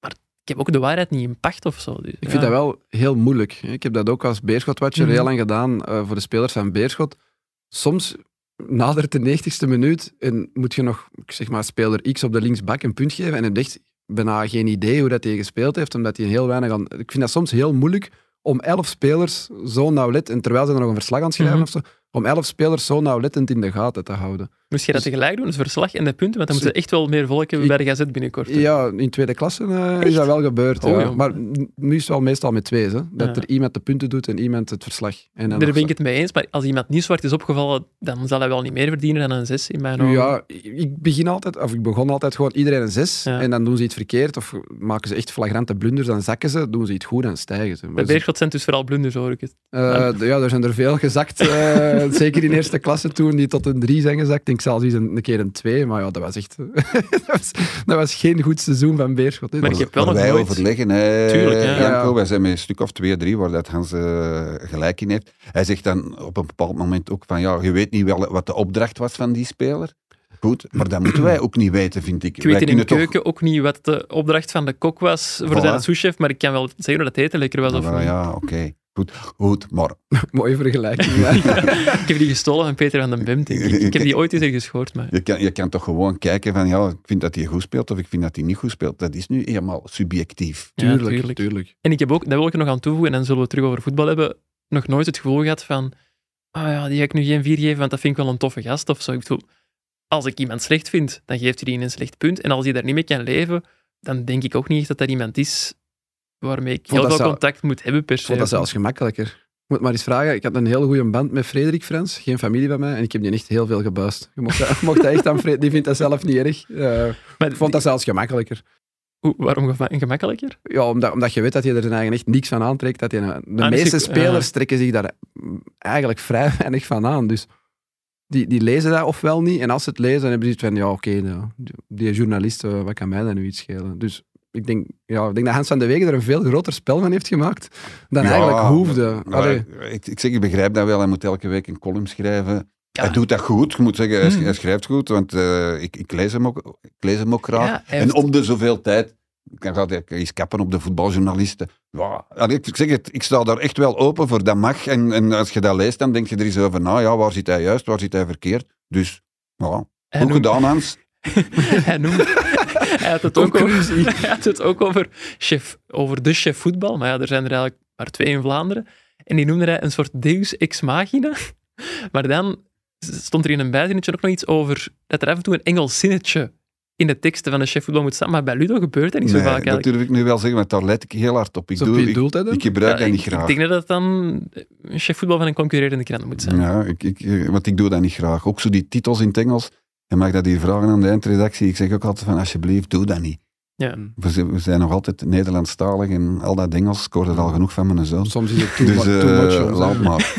Maar ik heb ook de waarheid niet in pacht of zo. Dus, Ik vind dat wel heel moeilijk. Ik heb dat ook als Beerschot-watcher Mhm. heel lang gedaan eh, voor de spelers van Beerschot. Soms nadert de 90ste minuut en moet je nog, zeg maar, speler X op de linksbak een punt geven en heb echt bijna geen idee hoe dat hij gespeeld heeft, omdat hij heel weinig aan... Ik vind dat soms heel moeilijk om elf spelers zo nauwlettend, en terwijl ze er nog een verslag aan het schrijven Mhm. of zo, om elf spelers zo nauwlettend in de gaten te houden. Moest je dat Dus- tegelijk doen, het verslag en de punten? Want dan Dus- moeten echt wel meer volk hebben bij de gazet binnenkort. hè. Ja, in tweede klasse eh, is dat wel gebeurd. Oh, ja. Maar nu is het wel meestal met twee. Hè? Dat Ja. er iemand de punten doet en iemand het verslag. En Daar ben ik het mee eens, maar als iemand niet zwart is opgevallen, dan zal hij wel niet meer verdienen dan een 6 in mijn ogen. Ja, ik begin altijd, of ik begon altijd gewoon iedereen een zes. Ja. En dan doen ze iets verkeerd of maken ze echt flagrante blunders, dan zakken ze. Doen ze iets goed, dan stijgen ze. Bij Maar ze- Beerschot zijn dus vooral blunders, hoor ik het. eh, ja, er zijn er veel gezakt. zeker in eerste klasse toen, die tot een drie zijn gezakt. Ik denk zelfs eens een, een keer een twee. Maar ja, dat was echt... dat, was, dat was geen goed seizoen van Beerschot. hè. Maar Dat ik heb wel nog wij nooit- overleggen, hè, Tuurlijk, ja. Janko. Ja. Wij zijn met een stuk of twee, drie waar dat Hans eh, gelijk in heeft. Hij zegt dan op een bepaald moment ook van, ja, je weet niet wel wat de opdracht was van die speler. Goed, maar dat moeten wij ook niet weten, vind ik. Ik wij weet in de toch- keuken ook niet wat de opdracht van de kok was voor Voilà. zijn souschef, maar ik kan wel zeggen dat het eten lekker was. Ja, Of niet. ja, oké. Goed, goed, maar Mooie vergelijking. ja. Ik heb die gestolen van Peter van den denk Ik, ik heb die ooit eens ergens gehoord. Maar... je kan, je kan toch gewoon kijken van, ja, ik vind dat hij goed speelt of ik vind dat hij niet goed speelt. Dat is nu eenmaal subjectief. Ja, tuurlijk, tuurlijk. En ik heb ook, dat wil ik er nog aan toevoegen, en dan zullen we het terug over voetbal hebben, nog nooit het gevoel gehad van, ah ja, die ga ik nu geen vier geven, want dat vind ik wel een toffe gast of zo. Ik bedoel, als ik iemand slecht vind, dan geeft hij die een slecht punt. En als hij daar niet mee kan leven, dan denk ik ook niet echt dat dat iemand is waarmee ik heel veel zou- contact moet hebben per Ik vond dat se. zelfs gemakkelijker. Ik moet maar eens vragen. Ik had een heel goede band met Frederik Frans, geen familie bij mij, en ik heb die echt heel veel gebuist. Je mocht dat, mocht dat echt aan Frederik, die vindt dat zelf niet erg. Eh, Maar ik vond dat zelfs gemakkelijker. hoe- waarom gema- gemakkelijker? Ja, omdat, omdat je weet dat je er zijn eigen echt niks van aantrekt. Dat je, de Ah, dus meeste ik- spelers trekken zich daar eigenlijk vrij weinig van aan. Dus die, die lezen dat ofwel niet. En als ze het lezen, dan hebben ze iets van, ja, oké, nou, die, die journalist, eh, wat kan mij dan nu iets schelen? Dus ik denk, ja, ik denk dat Hans van de Wegen er een veel groter spel van heeft gemaakt dan Ja, eigenlijk hoefde. maar- ik, ik zeg, ik begrijp dat wel. Hij moet elke week een column schrijven. Ja. Hij doet dat goed. Je moet zeggen, hij, Hmm. hij schrijft goed, want eh, ik, ik, lees hem ook, ik lees hem ook graag. Ja, en om de zoveel tijd dan gaat hij eens kappen op de voetbaljournalisten. Ja, ik zeg het, ik sta daar echt wel open voor, dat mag. En, en als je dat leest, dan denk je er eens over na. Ja, waar zit hij juist, waar zit hij verkeerd? Dus, ja, goed noemt- gedaan, Hans. hij, noemt, hij, had het ook over, hij had het ook over, chef, over de chef voetbal. Maar ja, er zijn er eigenlijk maar twee in Vlaanderen. En die noemde hij een soort deus ex machina. Maar dan stond er in een bijzinnetje ook nog iets over dat er af en toe een Engels zinnetje in de teksten van de chef voetbal moet staan. Maar bij Ludo gebeurt dat niet zo Nee, vaak dat eigenlijk. durf ik nu wel zeggen, want daar let ik heel hard op. Ik, doe, ik, ik gebruik Ja, dat niet graag. ik denk dat dat dan een chef voetbal van een concurrerende krant moet zijn. Ja, ik, ik, eh, want ik doe dat niet graag. Ook zo die titels in het Engels. Je mag dat hier vragen aan de eindredactie. Ik zeg ook altijd van, alsjeblieft, doe dat niet. Ja. We zijn, nog altijd Nederlandstalig en al dat Engels scoorde er al genoeg van mijn zoon. Soms is het too, Dus eh, too much. soms, laat maar.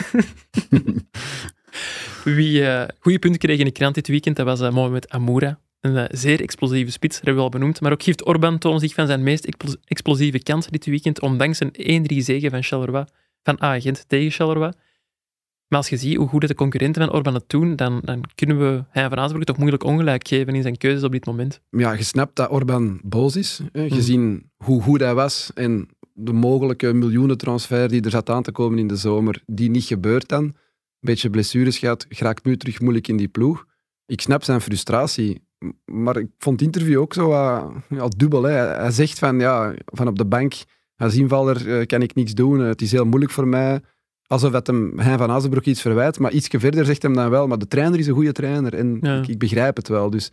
Wie eh goede punten kreeg in de krant dit weekend, dat was eh, Mohamed Amoura. Een zeer explosieve spits, dat hebben we al benoemd. Maar ook geeft Orban toon zich van zijn meest explo- explosieve kant dit weekend, ondanks een 1-3 zege van Charleroi, van A-agent tegen Charleroi. Maar als je ziet hoe goed de concurrenten van Orban het doen, dan, dan kunnen we Hein van Azenbroek toch moeilijk ongelijk geven in zijn keuzes op dit moment. ja, je snapt dat Orban boos is, hè, Mhm. gezien hoe goed hij was en de mogelijke miljoenentransfer die er zat aan te komen in de zomer, die niet gebeurt dan. Een beetje blessures gehad, geraakt nu terug moeilijk in die ploeg. Ik snap zijn frustratie, maar ik vond het interview ook zo uh, ja, dubbel. Hè. Hij- Hij zegt van, ja, van op de bank, als invaller eh, kan ik niks doen, eh, het is heel moeilijk voor mij. Alsof dat hem Hein van Azenbroek iets verwijt, maar iets verder zegt hem dan wel, maar de trainer is een goede trainer en Ja. ik, ik begrijp het wel. Dus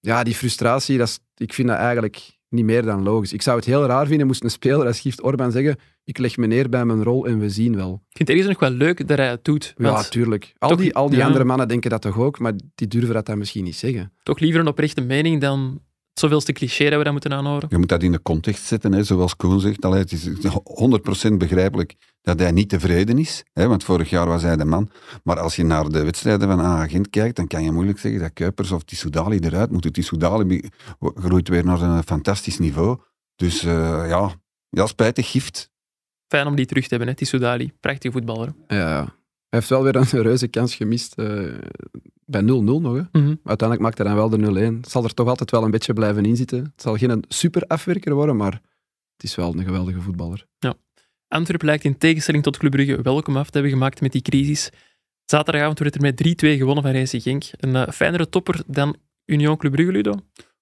ja, die frustratie, dat is, ik vind dat eigenlijk niet meer dan logisch. Ik zou het heel raar vinden moest een speler als Gift Orban zeggen ik leg me neer bij mijn rol en we zien wel. Ik vind het ergens nog wel leuk dat hij het doet. Ja, tuurlijk. Al toch- die, al die ja. andere mannen denken dat toch ook, maar die durven dat dan misschien niet zeggen. toch liever een oprechte mening dan het zoveelste cliché dat we dat moeten aanhoren. Je moet dat in de context zetten, hè, zoals Koen zegt. Allee, het is 100% begrijpelijk dat hij niet tevreden is, hè, want vorig jaar was hij de man. Maar als je naar de wedstrijden van A-agent kijkt, dan kan je moeilijk zeggen dat Kuipers of Tissoudali eruit moeten. Tissoudali groeit weer naar een fantastisch niveau. Dus eh, ja, ja, spijtig gift. Fijn om die terug te hebben, hè, Tissoudali. Prachtige voetballer. hè. Ja, hij heeft wel weer een reuze kans gemist eh, bij 0-0 nog. Hè. Mhm. Uiteindelijk maakt hij dan wel de 0-1. Het zal er toch altijd wel een beetje blijven inzitten. Het zal geen super afwerker worden, maar het is wel een geweldige voetballer. Antwerpen lijkt in tegenstelling tot Club Brugge welkom af te hebben gemaakt met die crisis. Zaterdagavond werd er met 3-2 gewonnen van Racing Genk. Een eh, fijnere topper dan Union Club Brugge, Ludo.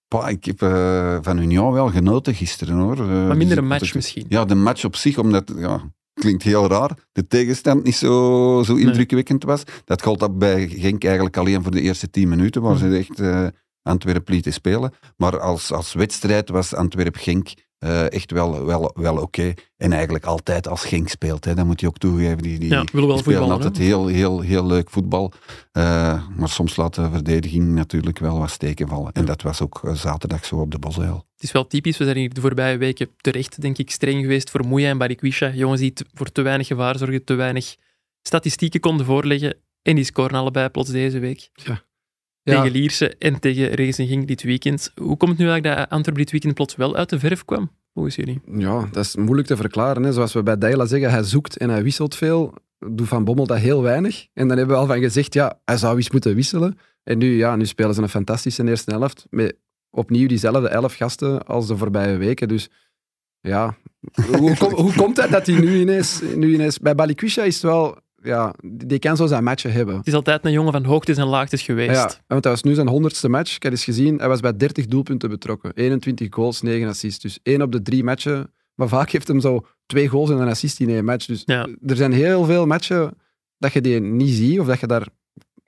Pah, ik heb eh, van Union wel genoten gisteren hoor. Eh, Maar dus minder ik een match misschien. Ja, de match op zich, omdat, ja, klinkt heel raar, de tegenstand niet zo, zo indrukwekkend was. Dat gold dat bij Genk eigenlijk alleen voor de eerste tien minuten, waar Mhm. ze echt eh Antwerpen lieten spelen. Maar als, als wedstrijd was Antwerp-Genk eh, echt wel, wel, wel oké. En eigenlijk altijd als Genk speelt, hè, dat moet je ook toegeven. Die, die, Ja, willen wel die spelen altijd heel, heel, heel leuk voetbal. Eh, maar soms laat de verdediging natuurlijk wel wat steken vallen. En dat was ook eh, zaterdag zo op de Bosuil. Het is wel typisch. We zijn hier de voorbije weken terecht, denk ik, streng geweest voor Moeja en Barikwisha. Jongens die voor te weinig gevaar zorgen, te weinig statistieken konden voorleggen. En die scoren allebei plots deze week. Tegen Lierse en tegen Racing dit weekend. Hoe komt het nu eigenlijk dat Antwerpen dit weekend plots wel uit de verf kwam? Volgens jullie? Ja, dat is moeilijk te verklaren. Hè. Zoals we bij Deila zeggen, hij zoekt en hij wisselt veel. Doet Van Bommel dat heel weinig. En dan hebben we al van gezegd, ja, hij zou eens moeten wisselen. En nu, ja, nu spelen ze een fantastische eerste helft. Met opnieuw diezelfde elf gasten als de voorbije weken. Dus ja, hoe, kom- hoe komt het dat hij nu ineens, nu ineens... Bij Balikwisha is het wel... Ja, die kan zo zijn matchen hebben. Het is altijd een jongen van hoogtes en laagtes geweest. Ja, want dat was nu zijn honderdste match. Ik heb eens gezien, hij was bij 30 doelpunten betrokken. 21 goals, 9 assists. Dus één op de drie matchen. Maar vaak heeft hem zo twee goals en een assist in één match. Dus Ja. er zijn heel veel matchen dat je die niet ziet, of dat je daar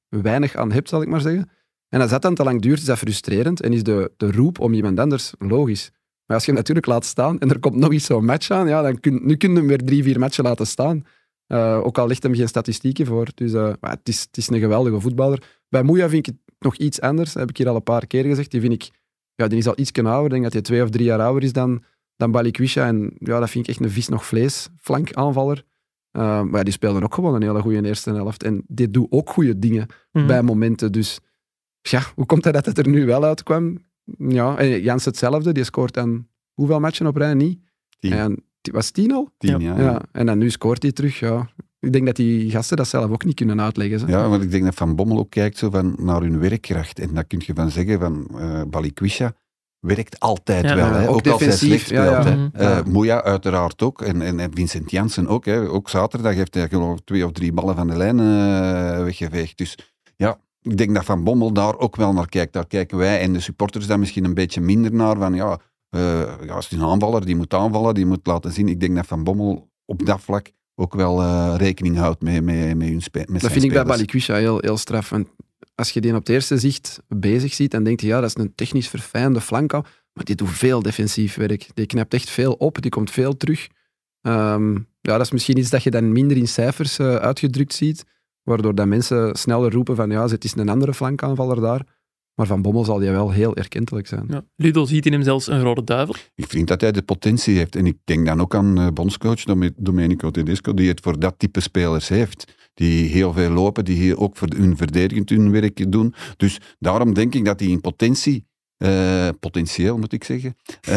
weinig aan hebt, zal ik maar zeggen. En als dat dan te lang duurt, is dat frustrerend. En is de, de roep om iemand anders logisch. Maar als je hem natuurlijk laat staan en er komt nog eens zo'n match aan, ja, dan kun, nu kun je hem weer drie, vier matchen laten staan. Eh, ook al ligt hem geen statistieken voor. Dus eh, maar het, is, het is een geweldige voetballer. Bij Moeja vind ik het nog iets anders. Dat heb ik hier al een paar keer gezegd. Die vind ik, ja, die is al iets ouder. Ik denk dat hij twee of drie jaar ouder is dan, dan Balikwisha. En ja, dat vind ik echt een vis nog vlees, flank aanvaller. Eh, maar ja, die speelde ook gewoon een hele goede eerste helft. En die doet ook goede dingen Mhm. bij momenten. Dus ja, hoe komt het dat het er nu wel uitkwam? Ja, en Jans hetzelfde. Die scoort dan hoeveel matchen op rij? Niet. Tien. En, was tien al? Tien, Ja. ja. Ja. En dan nu scoort hij terug. Ja. Ik denk dat die gasten dat zelf ook niet kunnen uitleggen. Ja, want ik denk dat Van Bommel ook kijkt zo van naar hun werkkracht. En dan kun je van zeggen van eh Balikwisha werkt altijd Ja, wel. ja, Hè? ook Ook, als hij defensief, slecht ja, speelt. ja. hè. Mhm. Eh, Ja. Moeja uiteraard ook. En, en, en Vincent Janssen ook. Hè? Ook zaterdag heeft hij geloof twee of drie ballen van de lijn eh, weggeveegd. Dus ja, ik denk dat Van Bommel daar ook wel naar kijkt. Daar kijken wij en de supporters daar misschien een beetje minder naar. Van ja, eh ja, is het een aanvaller, die moet aanvallen, die moet laten zien. Ik denk dat Van Bommel op dat vlak ook wel eh, rekening houdt met, met, met hun spe met Dat vind ik bij. Balikwisha heel, heel straf. Want als je die op het eerste zicht bezig ziet, dan denk je, ja, dat is een technisch verfijnde flanka. Maar die doet veel defensief werk. Die knapt echt veel op, die komt veel terug. Ehm, ja, dat is misschien iets dat je dan minder in cijfers eh, uitgedrukt ziet, waardoor dat mensen sneller roepen van, ja, zet eens een andere flankaanvaller daar. Maar Van Bommel zal die wel heel erkentelijk zijn. Ja. Ludo ziet in hem zelfs een rode duivel. Ik vind dat hij de potentie heeft. En ik denk dan ook aan eh, bondscoach Dome- Domenico Tedesco, die het voor dat type spelers heeft. Die heel veel lopen, die hier ook voor hun verdedigend hun werk doen. Dus daarom denk ik dat hij in potentie, eh, potentieel moet ik zeggen, eh,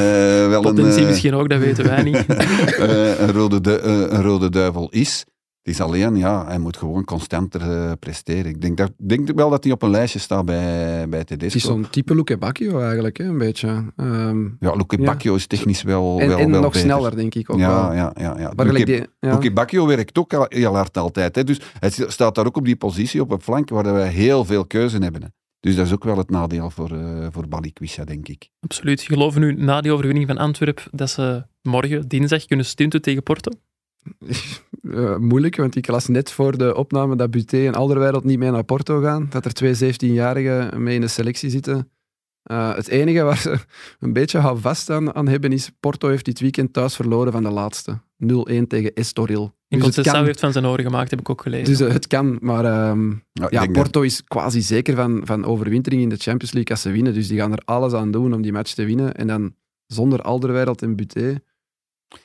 wel Potentie een, misschien ook, dat weten wij niet. eh, een, rode du- eh, een rode duivel is. Het is alleen, ja, hij moet gewoon constanter eh, presteren. Ik denk, dat, denk wel dat hij op een lijstje staat bij, bij Het is Tedesco. zo'n type Luke Bacchio eigenlijk, hè, een beetje. Ehm, Ja, Luke Ja. Bacchio is technisch wel, en wel, en wel nog beter. sneller, denk ik ook ja, wel. ja, ja, ja. Maar Luke- die, ja. Luke Bacchio werkt ook al heel hard altijd. Hè. Dus hij staat daar ook op die positie, op een flank, waar wij heel veel keuze hebben. Hè. Dus dat is ook wel het nadeel voor, eh voor Balikwisha, denk ik. Absoluut. Geloven nu na die overwinning van Antwerpen dat ze morgen, dinsdag, kunnen stunten tegen Porto? Eh, moeilijk, want ik las net voor de opname dat Buté en Alderweireld niet mee naar Porto gaan. Dat er twee 17-jarigen mee in de selectie zitten. Eh, het enige waar ze een beetje vast aan, aan hebben is Porto heeft dit weekend thuis verloren van de laatste. 0-1 tegen Estoril. In Dus het Conceição kan, heeft van zijn oren gemaakt, heb ik ook gelezen. dus eh, het kan, maar ehm, Ja, dat- Porto is quasi zeker van, van overwintering in de Champions League als ze winnen. Dus die gaan er alles aan doen om die match te winnen. En dan zonder Alderweireld en Buté.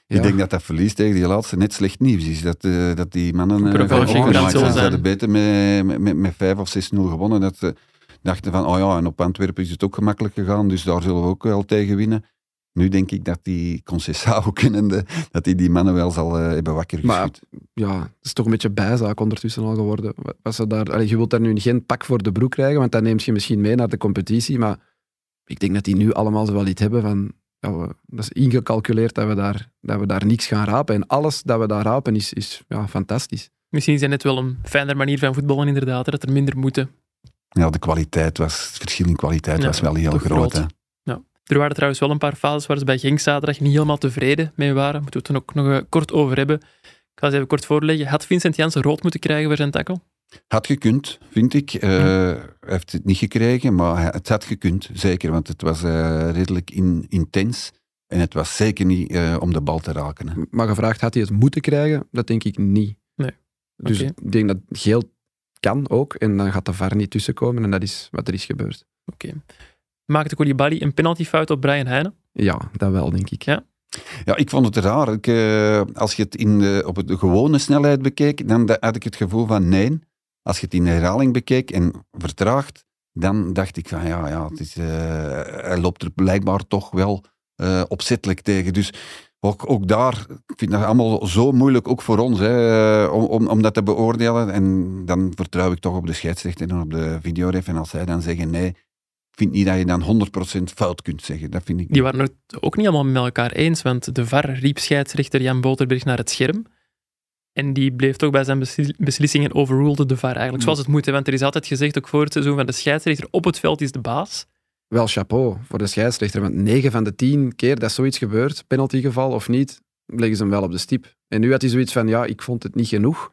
Ja. Ik denk dat dat verlies tegen die laatste net slecht nieuws is. Dat, eh, dat die mannen eh, van zullen zijn. Ze hadden beter met, met, met, met 5 of 6-0 gewonnen. Dat ze dachten van, oh ja, en op Antwerpen is het ook gemakkelijk gegaan, dus daar zullen we ook wel tegen winnen. Nu denk ik dat die Conceição kennende, dat die die mannen wel zal eh, hebben wakker Maar- geschud. ja, het is toch een beetje bijzaak ondertussen al geworden. Was ze daar, allee, je wilt daar nu geen pak voor de broek krijgen, want dan neemt je misschien mee naar de competitie. Maar ik denk dat die nu allemaal zo wel iets hebben van... Ja, we- dat is ingecalculeerd dat we, daar, dat we daar niks gaan rapen. En alles dat we daar rapen is, is ja, fantastisch. Misschien is dat net wel een fijner manier van voetballen, inderdaad. hè, Dat er minder moeten. Ja, de kwaliteit was, het verschil in kwaliteit Ja, was wel heel groot. groot. hè. Er waren trouwens wel een paar fases waar ze bij Genk zaterdag niet helemaal tevreden mee waren. Moeten we het er ook nog eh, kort over hebben. Ik ga het even kort voorleggen. Had Vincent Janssen rood moeten krijgen voor zijn tackle? Had gekund, vind ik. Eh, Hij heeft het niet gekregen, maar het had gekund, zeker. Want het was eh, redelijk in- intens. En het was zeker niet eh, om de bal te raken. hè. Maar gevraagd had hij het moeten krijgen? Dat denk ik niet. Nee. Dus ik denk dat geel kan ook. En dan gaat de VAR niet tussenkomen. En dat is wat er is gebeurd. Oké. Maakte Koulibaly een penaltyfout op Brian Heijnen? Ja, dat wel, denk ik. Ja. Ja, ik vond het raar. Ik, eh, als je het in de, op de gewone snelheid bekeek, dan da- had ik het gevoel van nee. Als je het in herhaling bekeek en vertraagt, dan dacht ik van ja, ja eh, hij loopt er blijkbaar toch wel eh, opzettelijk tegen. Dus ook, ook daar, ik vind dat allemaal zo moeilijk, ook voor ons, hè, om, om, om dat te beoordelen. En dan vertrouw ik toch op de scheidsrechter en op de videoref. En als zij dan zeggen nee, ik vind niet dat je dan 100% fout kunt zeggen. Dat vind ik. Die waren het ook niet allemaal met elkaar eens, want de VAR riep scheidsrechter Jan Boterberg naar het scherm. En die bleef toch bij zijn besli- beslissingen overruled de VAR eigenlijk, zoals het moet. hè, Want er is altijd gezegd, ook voor het seizoen, van de scheidsrechter op het veld is de baas. Wel chapeau voor de scheidsrechter. Want 9 van de 10 keer dat zoiets gebeurt, penaltygeval of niet, leggen ze hem wel op de stip. En nu had hij zoiets van, ja, ik vond het niet genoeg.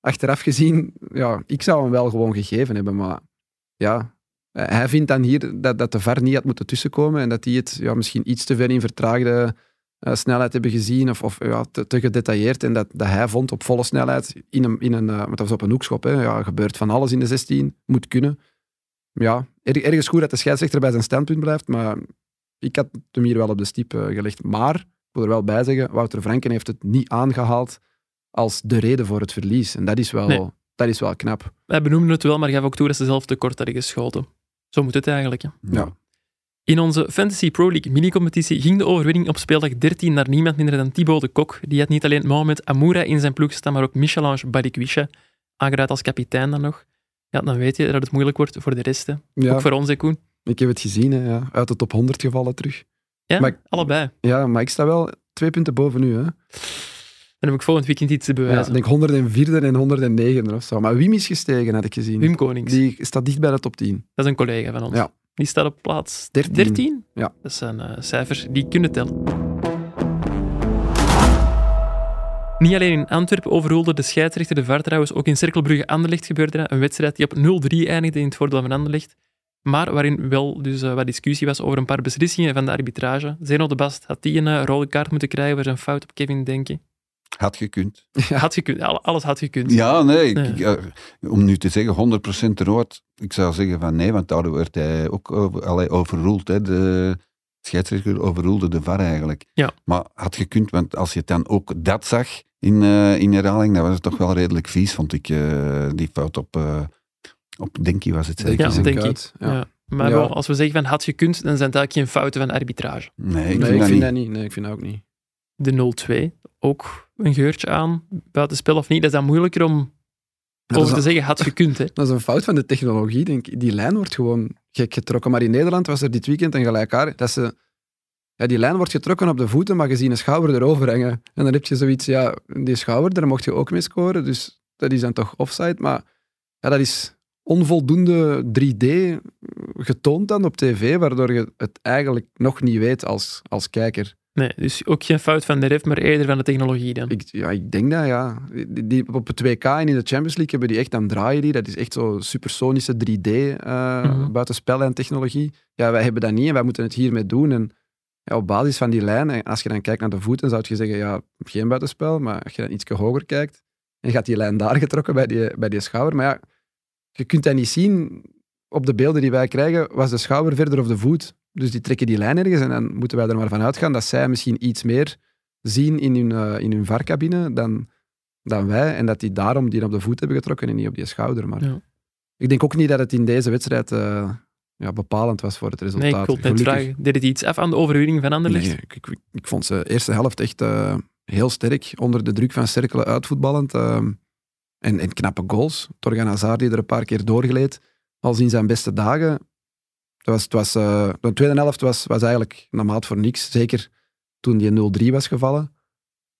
Achteraf gezien, ja, ik zou hem wel gewoon gegeven hebben. Maar ja, hij vindt dan hier dat, dat de VAR niet had moeten tussenkomen en dat die het ja, misschien iets te ver in vertraagde eh, snelheid hebben gezien of, of ja, te, te gedetailleerd. En dat, dat hij vond op volle snelheid in een, in een, eh, dat was op een hoekschop, hè, ja, gebeurt van alles in de 16, moet kunnen. Ja, er- ergens goed dat de scheidsrechter bij zijn standpunt blijft, maar ik had hem hier wel op de stip eh, gelegd. Maar, ik wil er wel bij zeggen, Wouter Franken heeft het niet aangehaald als de reden voor het verlies. En dat is wel, Nee. dat is wel knap. Wij benoemden het wel, maar gaf ook toe dat ze zelf tekort hadden geschoten. Zo moet het eigenlijk. Hè. Ja. In onze Fantasy Pro League mini-competitie ging de overwinning op speeldag 13 naar niemand minder dan Thibaut de Kok. Die had niet alleen Mohamed Amoura in zijn ploeg staan, maar ook Michelange Balikwisha, aangeduid als kapitein dan nog. Ja, dan weet je dat het moeilijk wordt voor de rest. hè. Ja, Ook voor ons, hè, Koen. ik heb het gezien, hè, ja. uit de top 100 gevallen terug. Ja, Maar ik- allebei. Ja, maar ik sta wel twee punten boven u. Hè. Dan heb ik volgend weekend iets te Ja, bewijzen. ik denk 104 en 109 of zo. Maar Wim is gestegen, had ik gezien. Wim Konings, Die staat dicht bij de top 10. dat is een collega van ons. Ja. Die staat op plaats 13. 13. Ja. Dat zijn eh, cijfers die kunnen tellen. Niet alleen in Antwerpen overroelde de scheidsrechter de VAR trouwens, ook in Cirkelbrugge-Anderlecht gebeurde dat. Een wedstrijd die op 0-3 eindigde in het voordeel van Anderlecht. Maar waarin wel dus uh, wat discussie was over een paar beslissingen van de arbitrage. Zeno de Bast had die een uh, rode kaart moeten krijgen voor zijn fout op Kevin Denken. Had gekund. Had gekund. Alles had gekund. Ja, nee. Ik, ik, om nu te zeggen 100% rood, ik zou zeggen van nee, want daar werd hij ook over, allee, overroeld. Hè. De scheidsrechter overroelde de VAR eigenlijk. Ja. Maar had gekund, want als je dan ook dat zag in, uh, in herhaling, dan was het toch wel redelijk vies, vond ik, uh, die fout op, uh, op Denkie was het zeker. Ja, Denkie. Ja. ja. Maar ja. Wel, als we zeggen van had gekund, dan zijn het eigenlijk geen fouten van arbitrage. Nee, ik nee, vind, ik dat, vind niet. dat niet. Nee, ik vind dat ook niet. De 0-2, ook een geurtje aan, buitenspel of niet. Dat is dan moeilijker om over te zeggen, had gekund. Hè. Dat is een fout van de technologie, denk ik. Die lijn wordt gewoon gek getrokken. Maar in Nederland was er dit weekend een gelijkaar. Dat ze, ja, die lijn wordt getrokken op de voeten, maar je ziet een schouder erover hangen. En dan heb je zoiets, ja, die schouder, daar mocht je ook mee scoren. Dus dat is dan toch offside. Maar ja, dat is onvoldoende 3D getoond dan op tv, waardoor je het eigenlijk nog niet weet als, als kijker. Nee, dus ook geen fout van de ref, maar eerder van de technologie dan. Ik, ja, ik denk dat, ja. Die, die, op het 2K en in de Champions League hebben die echt, dan draaien die. Dat is echt zo supersonische 3D uh, mm -hmm. buitenspel en technologie. Ja, wij hebben dat niet en wij moeten het hiermee doen. En ja, op basis van die lijn, en als je dan kijkt naar de voeten, zou je zeggen, ja, geen buitenspel. Maar als je dan iets hoger kijkt, en gaat die lijn daar getrokken bij die, bij die schouder. Maar ja, je kunt dat niet zien. Op de beelden die wij krijgen, was de schouder verder of de voet. Dus die trekken die lijn ergens en dan moeten wij er maar van uitgaan dat zij misschien iets meer zien in hun, uh, in hun varcabine dan, dan wij. En dat die daarom die op de voet hebben getrokken en niet op die schouder. Maar ja. ik denk ook niet dat het in deze wedstrijd uh, ja, bepalend was voor het resultaat. Nee, ik wil net vragen. Deed het iets af aan de overwinning van Anderlecht? Nee, ik, ik, ik vond ze de eerste helft echt uh, heel sterk. Onder de druk van cirkelen uitvoetballend. en, en knappe goals. Torgan Hazard die er een paar keer doorgleed. Als in zijn beste dagen. Het was, het was, uh, de tweede helft was, was eigenlijk na maat voor niks. Zeker toen die 0-3 was gevallen.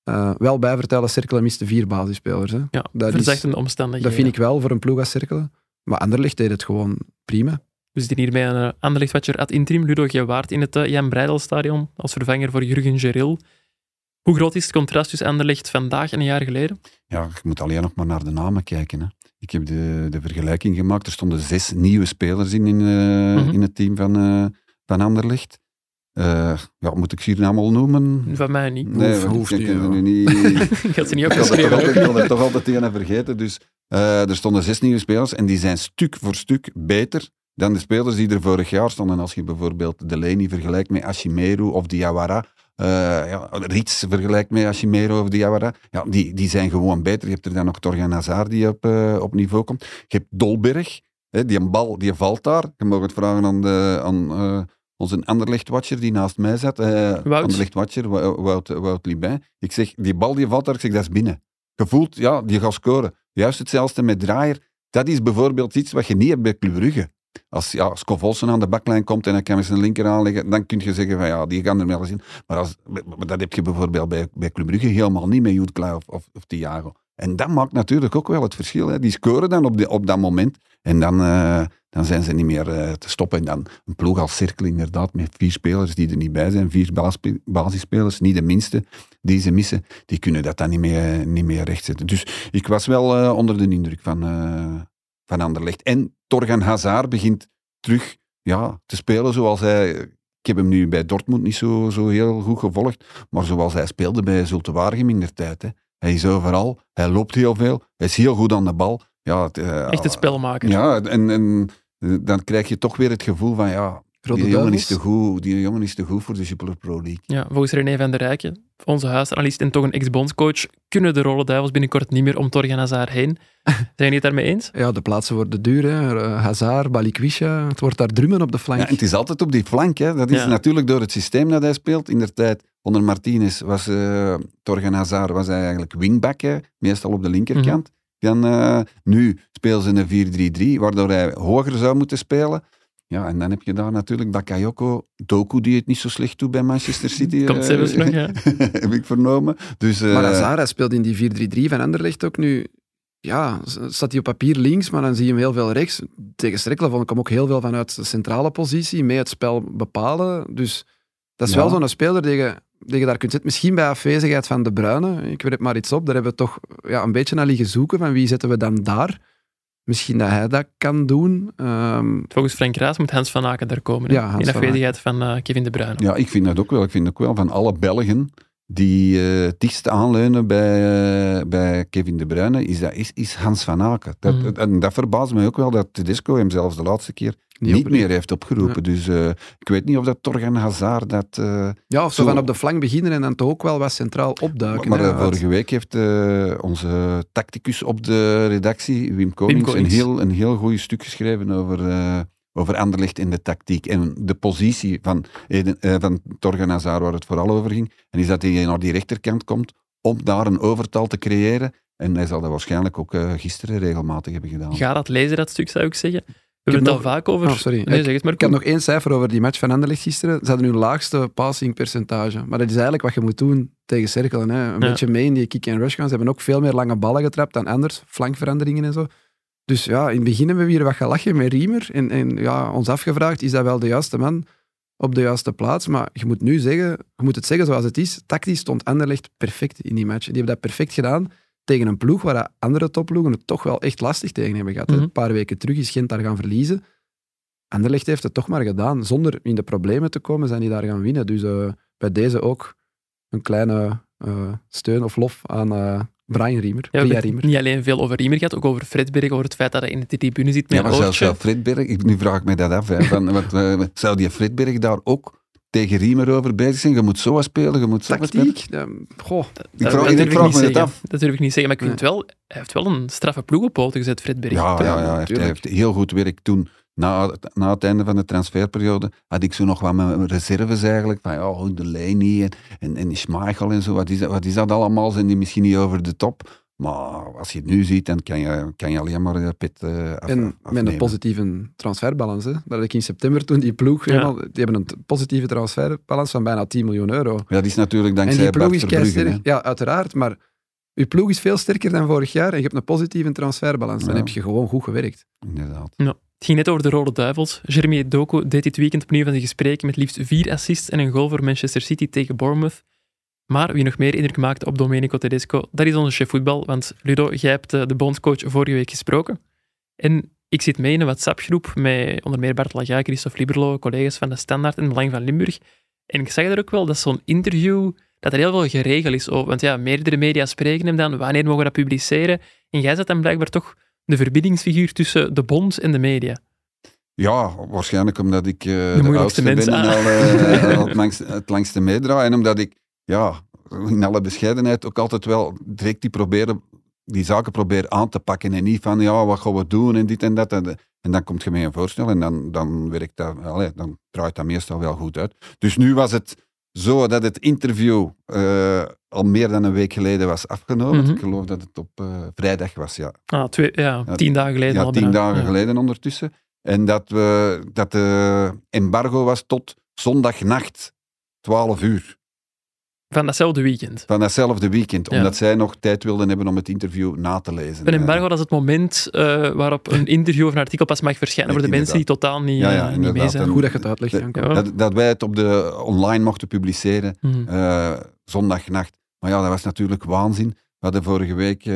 Uh, wel bij vertellen, Cirkelen miste vier basisspelers. Hè. Ja, dat verzachtende omstandigheden. Dat vind ik wel voor een ploeg als Cirkelen. Maar Anderlecht deed het gewoon prima. We zitten hier bij een uh, Anderlecht-watcher ad interim, Ludo Gewaard, in het Jan Breidelstadion als vervanger voor Jurgen Geril. Hoe groot is het contrast tussen Anderlecht vandaag en een jaar geleden? Ja, je moet alleen nog maar naar de namen kijken. Hè. Ik heb de, de vergelijking gemaakt. Er stonden zes nieuwe spelers in, in, uh, mm -hmm. in het team van, uh, van Anderlecht. Uh, ja, moet ik ze hier allemaal noemen? Van mij niet. Nee, Hoef, hoeft ik, niet, ik, ja. nu niet... ik had ze niet opgeschreven. toch altijd, ik had het toch altijd tegen vergeten. Dus er stonden zes nieuwe spelers en die zijn stuk voor stuk beter dan de spelers die er vorig jaar stonden. Als je bijvoorbeeld Delaney vergelijkt met Ashimeru of Diawara. Uh, ja, Rits vergelijkt met Ashimero of Diawara. Ja, die, die zijn gewoon beter. Je hebt er dan nog Torgan Hazard die op, uh, op niveau komt. Je hebt Dolberg, hè, die een bal, die valt daar. Je mag het vragen aan, de, aan uh, onze Anderlecht-watcher die naast mij zat. Anderlecht-watcher, Wout, Wout Libijn. Ik zeg, die bal die valt daar, ik zeg, dat is binnen. Gevoeld, ja, die gaat scoren. Juist hetzelfde met Draaier. Dat is bijvoorbeeld iets wat je niet hebt bij Club Brugge. Als ja, Scott Volsen aan de baklijn komt en hij kan met zijn linker aanleggen, dan kun je zeggen van ja, die kan er wel zien. Maar, als, dat heb je bijvoorbeeld bij, bij Club Brugge helemaal niet met Jude Klaar of, of, Thiago. En dat maakt natuurlijk ook wel het verschil. Hè. Die scoren dan op, op dat moment en dan, uh, dan zijn ze niet meer uh, te stoppen. En dan een ploeg als Cirkel inderdaad, met vier spelers die er niet bij zijn, vier basisspelers, niet de minste die ze missen, die kunnen dat dan niet meer, niet meer rechtzetten. Dus ik was wel uh, onder de indruk van, van Anderlecht. En Torgan Hazard begint terug ja, te spelen zoals hij... Ik heb hem nu bij Dortmund niet zo, zo heel goed gevolgd, maar zoals hij speelde bij Zulte Waregem in der tijd. Hè. Hij is overal, hij loopt heel veel, hij is heel goed aan de bal. Ja, het, uh, Echt het spelmaker. Ja, en, en dan krijg je toch weer het gevoel van ja, die jongen, is te goed, die jongen is te goed voor de Jupiler Pro League. Ja, volgens René van der Rijken, onze huisanalist en toch een ex-bondscoach, kunnen de Rode Duivels binnenkort niet meer om Torgan Hazard heen. Zijn jullie het daarmee eens? Ja, de plaatsen worden duur. Hè. Hazard, Balikwisha, het wordt daar drummen op de flank. Ja, het is altijd op die flank. Hè. Dat is Ja. natuurlijk door het systeem dat hij speelt. In de tijd onder Martinez was uh, Torgan Hazard was hij eigenlijk wingback, hè, meestal op de linkerkant. Dan, uh, nu spelen ze een 4-3-3, waardoor hij hoger zou moeten spelen. Ja, en dan heb je daar natuurlijk Bakayoko, Doku, die het niet zo slecht doet bij Manchester City. Komt zelfs nog, ja. heb ik vernomen. Dus, uh, Maar hij speelt in die 4-3-3 van Anderlecht ook nu. Ja, staat hij op papier links, maar dan zie je hem heel veel rechts. Tegen Strikkelen vond ik hem ook heel veel vanuit de centrale positie, mee het spel bepalen. Dus dat is Ja. wel zo'n speler die je dat je daar kunt zitten. Misschien bij afwezigheid van De Bruyne, ik weet het maar iets op, daar hebben we toch ja, een beetje naar liggen zoeken van wie zetten we dan daar. Misschien dat hij dat kan doen. Ehm, Volgens Frank Raas moet Hans van Aken daar komen. hè? Ja, Hans in van afwezigheid van eh, Kevin De Bruyne. Ja, ik vind dat ook wel. Ik vind ook wel van alle Belgen die het dichtst aanleunen bij, eh, bij Kevin De Bruyne, is, dat, is, is Hans van Aken. Dat, Mhm. En dat verbaast me ook wel dat Tedesco hem zelfs de laatste keer niet, meer heeft opgeroepen. Dus eh, ik weet niet of dat Torgan Hazard dat... eh, Ja, of zo van op de flank beginnen en dan toch ook wel wat centraal opduiken. maar hè. vorige week heeft eh, onze tacticus op de redactie, Wim Konings, Konings. Een, heel, een heel goed stuk geschreven over, eh over Anderlecht in de tactiek en de positie van, Eden, eh, van Torgan Hazard, waar het vooral over ging. En is dat hij naar die rechterkant komt om daar een overtal te creëren. En hij zal dat waarschijnlijk ook eh, gisteren regelmatig hebben gedaan. Ga dat lezen, dat stuk, zou ik zeggen. We heb hebben het al vaak over... Oh, sorry. Nee, Ik- zeg het maar. Ik heb nog één cijfer over die match van Anderlecht gisteren. Ze hadden hun laagste passing percentage. Maar dat is eigenlijk wat je moet doen tegen cirkelen. Hè. Een Ja. beetje mee in die kick-and-rush gaan. Ze hebben ook veel meer lange ballen getrapt dan anders. Flankveranderingen en zo. Dus ja, in het begin hebben we hier wat gelachen met Riemer. En, en ja, ons afgevraagd, is dat wel de juiste man op de juiste plaats? Maar je moet nu zeggen, je moet het zeggen zoals het is. Tactisch stond Anderlecht perfect in die match. Die hebben dat perfect gedaan tegen een ploeg waar de andere topploegen het toch wel echt lastig tegen hebben gehad. Mhm. Een paar weken terug is Gent daar gaan verliezen. Anderlecht heeft het toch maar gedaan. Zonder in de problemen te komen, zijn die daar gaan winnen. Dus eh, bij deze ook een kleine eh, steun of lof aan eh, Brian Riemer. Ja, Ria Riemer. niet alleen veel over Riemer gehad, ook over Fredberg, over het feit dat hij in de tribune zit met Ja, maar zelfs wel Fredberg, ik, nu vraag ik mij dat af. Hè, van, want, eh, zou die Fredberg daar ook tegen Riemer over bezig zijn? Je moet zo spelen, je moet zo spelen. Tactiek? eh, goh, Ik Dat- vraag, dat ik vraag niet me zeggen. af. Dat durf ik niet zeggen, maar ik vind Nee. wel, hij heeft wel een straffe ploeg op poten gezet, Fredberg. Ja, ja, ja, hij heeft, hij heeft heel goed werk toen. Na, het- na het einde van de transferperiode had ik zo nog wat mijn reserves eigenlijk. Van ja, de Delaney en, en, en Schmeichel en zo. Wat is, dat, wat is dat allemaal? Zijn die misschien niet over de top? Maar als je het nu ziet, dan kan je, kan je alleen maar de pit eh af, en met een positieve transferbalans. Hè. Dat ik in september toen die ploeg, Ja. helemaal, die hebben een positieve transferbalans van bijna 10 miljoen euro. Ja, dat is natuurlijk En dankzij die ploeg Bart is Verbrugge. hè. keisterk. Ja, uiteraard, maar je ploeg is veel sterker dan vorig jaar en je hebt een positieve transferbalans. Dan Ja. heb je gewoon goed gewerkt. Inderdaad. Het ging net over de Rode Duivels. Jeremy Doku deed dit weekend opnieuw van zijn gesprekken met liefst vier assists en een goal voor Manchester City tegen Bournemouth. Maar wie nog meer indruk maakte op Domenico Tedesco, dat is onze chef voetbal. Want Ludo, jij hebt eh, de bondscoach vorige week gesproken. En ik zit mee in een WhatsApp-groep met onder meer Bart Laga, Christophe Liberlo, collega's van de Standaard en Belang van Limburg. En ik zag er ook wel dat zo'n interview, dat er heel veel geregeld is. over. Want ja, meerdere media spreken hem dan, wanneer mogen we dat publiceren? En jij zet dan blijkbaar toch de verbindingsfiguur tussen de bond en de media. Ja, waarschijnlijk omdat ik eh, de, moeilijkste oudste ben en al, eh, het, langste, het langste meedraai. En omdat ik, ja, in alle bescheidenheid ook altijd wel direct die, proberen, die zaken probeer aan te pakken. En niet van, ja, wat gaan we doen en dit en dat. En, en dan komt je met een voorstel en dan, dan werkt dat, allee, dan draait dat meestal wel goed uit. Dus nu was het zo dat het interview eh, al meer dan een week geleden was afgenomen. Mhm. Ik geloof dat het op eh, vrijdag was, ja. Ah, twee, ja, Ja, tien dagen geleden Ja, al tien bijna. dagen Ja. geleden ondertussen. En dat, we, dat de embargo was tot zondagnacht, 12 uur. Van datzelfde weekend. Van datzelfde weekend. Ja. Omdat zij nog tijd wilden hebben om het interview na te lezen. Een embargo dat is het moment eh, waarop een interview of een artikel pas mag verschijnen voor de mensen die totaal niet, Ja, ja, eh, niet mee zijn. En- Goed dat je het uitlegt, de-. Dat, dat wij het op de online mochten publiceren, eh, zondagnacht. Maar ja, dat was natuurlijk waanzin. We hadden vorige week, eh,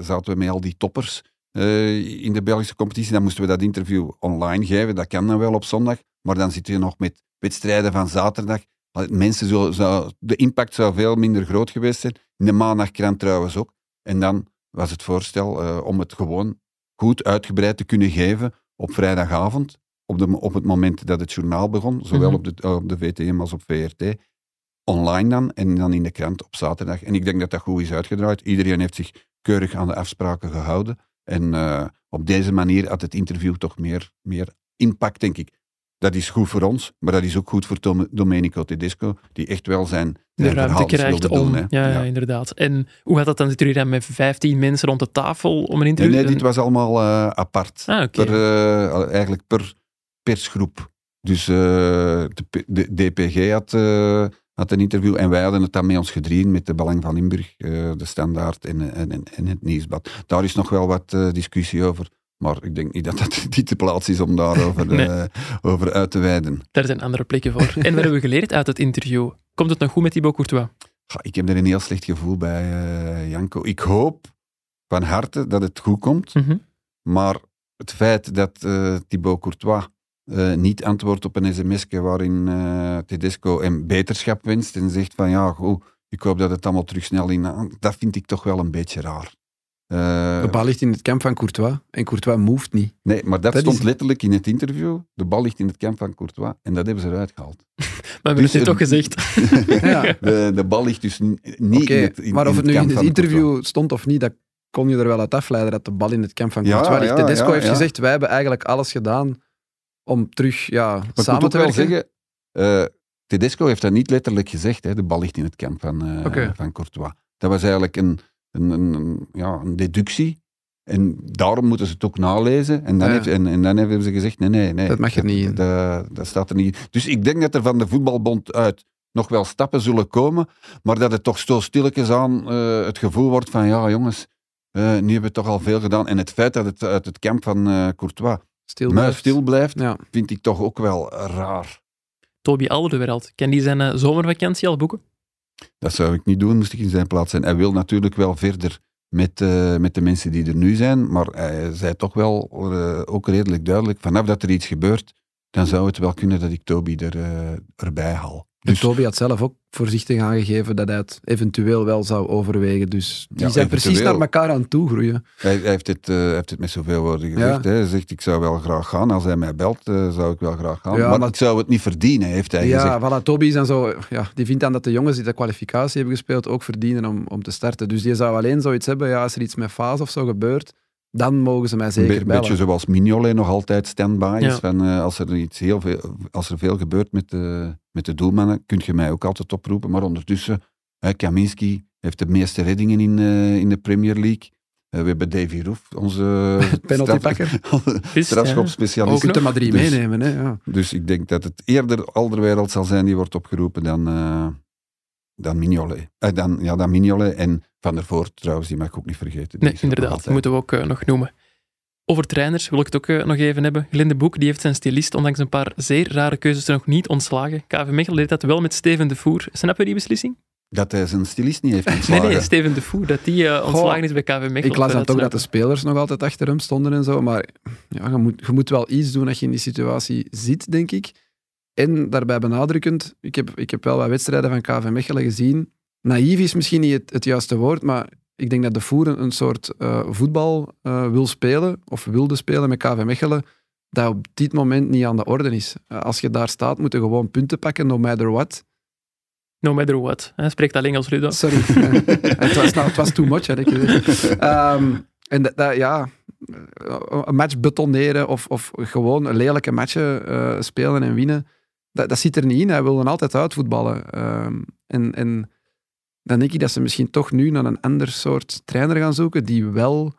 zaten we met al die toppers eh, in de Belgische competitie. Dan moesten we dat interview online geven. Dat kan dan wel op zondag. Maar dan zit je nog met wedstrijden van zaterdag. Mensen zou, zou, de impact zou veel minder groot geweest zijn. In de maandagkrant trouwens ook. En dan was het voorstel eh, om het gewoon goed uitgebreid te kunnen geven op vrijdagavond. Op, de, op het moment dat het journaal begon. Zowel Mhm. op, de, op de VTM als op VRT online dan en dan in de krant op zaterdag. En ik denk dat dat goed is uitgedraaid. Iedereen heeft zich keurig aan de afspraken gehouden. En eh, op deze manier had het interview toch meer, meer impact, denk ik. Dat is goed voor ons, maar dat is ook goed voor Tom- Domenico Tedesco, die echt wel zijn, De zijn ruimte verhaaltjes krijgt om. doen. Ja, ja, inderdaad. En hoe gaat dat dan? Jullie dan met 15 mensen rond de tafel om een Nee, interview nee, te dit was allemaal eh, apart. Ah, per, eh, eigenlijk per persgroep. Dus eh, de, de DPG had, had een interview en wij hadden het dan met ons gedrieën met de Belang van Limburg, de Standaard en, en, het Nieuwsblad. Daar is nog wel wat discussie over. Maar ik denk niet dat dat niet de plaats is om daarover Nee. eh, over uit te wijden. Daar zijn andere plekken voor. en wat hebben we geleerd uit het interview? Komt het nog goed met Thibaut Courtois? Ik heb er een heel slecht gevoel bij, uh, Janko. Ik hoop van harte dat het goed komt. Mhm. Maar het feit dat uh, Thibaut Courtois uh, niet antwoordt op een sms waarin uh, Tedesco hem beterschap wenst en zegt van ja, goed, ik hoop dat het allemaal terug snel in... Dat vind ik toch wel een beetje raar. Uh, de bal ligt in het kamp van Courtois en Courtois moved niet. Nee, maar dat, dat stond is... letterlijk in het interview. De bal ligt in het kamp van Courtois en dat hebben ze eruit gehaald. maar we hebben dus, het toch gezegd. ja. de, de, bal ligt dus niet okay, in het in, Maar of in het nu in het interview Courtois. stond of niet, dat kon je er wel uit afleiden dat de bal in het kamp van Courtois ja, ligt. Tedesco ja, heeft gezegd, wij hebben eigenlijk alles gedaan om terug ja, maar samen te werken. zeggen, uh, Tedesco heeft dat niet letterlijk gezegd, hè, de bal ligt in het kamp van, uh, okay. van Courtois. Dat was eigenlijk een, een, een, ja, een deductie. En daarom moeten ze het ook nalezen. En dan, Ja. heeft, en, en dan hebben ze gezegd, nee, nee, nee. Dat mag er niet in. Dat, dat staat er niet in. Dus ik denk dat er van de voetbalbond uit nog wel stappen zullen komen, maar dat het toch zo stilletjes aan uh, het gevoel wordt van, ja jongens, uh, nu hebben we toch al veel gedaan. En het feit dat het uit het kamp van uh, Courtois Stil blijft. stil blijft, Ja. vind ik toch ook wel raar. Toby Alderweireld, kan die zijn uh, zomervakantie al boeken? Dat zou ik niet doen, moest ik in zijn plaats zijn. Hij wil natuurlijk wel verder met, uh, met de mensen die er nu zijn, maar hij zei toch wel uh, ook redelijk duidelijk, vanaf dat er iets gebeurt, dan zou het wel kunnen dat ik Toby er, uh, erbij haal. Dus Toby had zelf ook voorzichtig aangegeven dat hij het eventueel wel zou overwegen. Dus die Ja, zijn precies naar elkaar aan het toegroeien. Hij, hij heeft, het, uh, heeft het met zoveel woorden gezegd. Ja. Hij zegt, ik zou wel graag gaan. Als hij mij belt, uh, zou ik wel graag gaan. Ja, maar, maar- ik zou het niet verdienen, heeft hij gezegd. Ja, voilà, Toby is dan zo, ja, die vindt dan dat de jongens die de kwalificatie hebben gespeeld ook verdienen om, om te starten. Dus die zou alleen zoiets hebben, ja, als er iets met fase of zo gebeurt, dan mogen ze mij Een zeker be- bellen. beetje zoals Mignolet nog altijd stand-by is. Ja. Van, uh, als, er iets heel veel, als er veel gebeurt met de, met de doelmannen, kun je mij ook altijd oproepen. Maar ondertussen, Kaminski heeft de meeste reddingen in, uh, in de Premier League. Uh, we hebben Davy Roef, onze Penaltypakker. Is, strafschopspecialist. Je kunt er maar drie Dus- meenemen. Hè, ja. Dus ik denk dat het eerder Alderweireld zal zijn die wordt opgeroepen dan, uh, dan Mignolet. Eh, dan, ja, dan Mignolet en Van der Voort trouwens, die mag ik ook niet vergeten. Die Nee, er inderdaad. Die moeten we ook uh, nog noemen. Over trainers wil ik het ook uh, nog even hebben. Glinde Boek die heeft zijn stylist, ondanks een paar zeer rare keuzes, nog niet ontslagen. KV Mechelen deed dat wel met Steven de Voer. Snap je die beslissing? Dat hij zijn stylist niet heeft ontslagen. nee, Steven de Voer, dat die uh, ontslagen is bij KV Mechelen. Ik las dan toch dat de spelers nog altijd achter hem stonden en zo. Maar ja, je, moet, je moet wel iets doen als je in die situatie zit, denk ik. En daarbij benadrukkend, ik heb, ik heb wel wat wedstrijden van KV Mechelen gezien. Naïef is misschien niet het, het juiste woord, maar ik denk dat de Voer een, soort uh, voetbal uh, wil spelen, of wilde spelen met KV Mechelen, dat op dit moment niet aan de orde is. Uh, als je daar staat, moet je gewoon punten pakken, no matter what. No matter what. Hij spreekt alleen als Ludo. Sorry. het, was, nou, het was too much, had ik gezegd. Um, en dat, dat, ja, een match betoneren of, of gewoon lelijke matchen spelen en winnen, dat, dat zit er niet in. Hij wil dan altijd uitvoetballen. Um, en, en dan denk ik dat ze misschien toch nu naar een ander soort trainer gaan zoeken die wel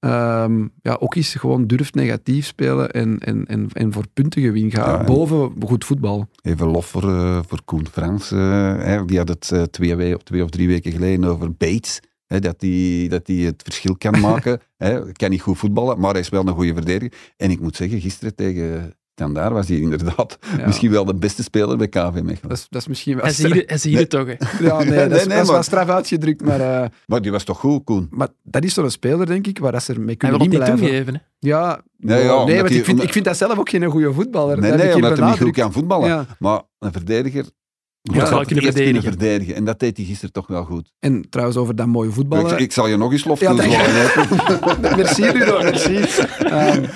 um, ja, ook eens gewoon durft negatief spelen en, en, en, en voor punten gewin gaat, ja, boven goed voetbal. Even lof voor, uh, voor Koen Frans. Uh, hè, die had het uh, twee, we twee of drie weken geleden over Bates. Hè, dat hij dat die het verschil kan maken. Hij kan niet goed voetballen, maar hij is wel een goede verdediger. En ik moet zeggen, gisteren tegen Standaard was hij inderdaad ja. misschien wel de beste speler bij KV Mechelen. Dat is, dat is misschien wel... Hij zie het nee. toch, hè? Ja, nee, dat is, nee, nee, dat is maar... wel straf uitgedrukt, maar... Uh, maar die was toch goed, Koen? Maar dat is zo'n speler, denk ik, waar dat ze mee kunnen hij wil blijven. toegeven, hè? Ja, nee, ja, nee want die, ik, vind, ik vind dat zelf ook geen goede voetballer. Nee, dat nee omdat hij niet goed kan voetballen. Ja. Maar een verdediger... moet ja, kunnen verdedigen. kunnen verdedigen. En dat deed hij gisteren toch wel goed. En trouwens, over dat mooie voetballen... Ik, ik zal je nog eens lof ja, toezwaaien. merci, Rudo, merci. Um,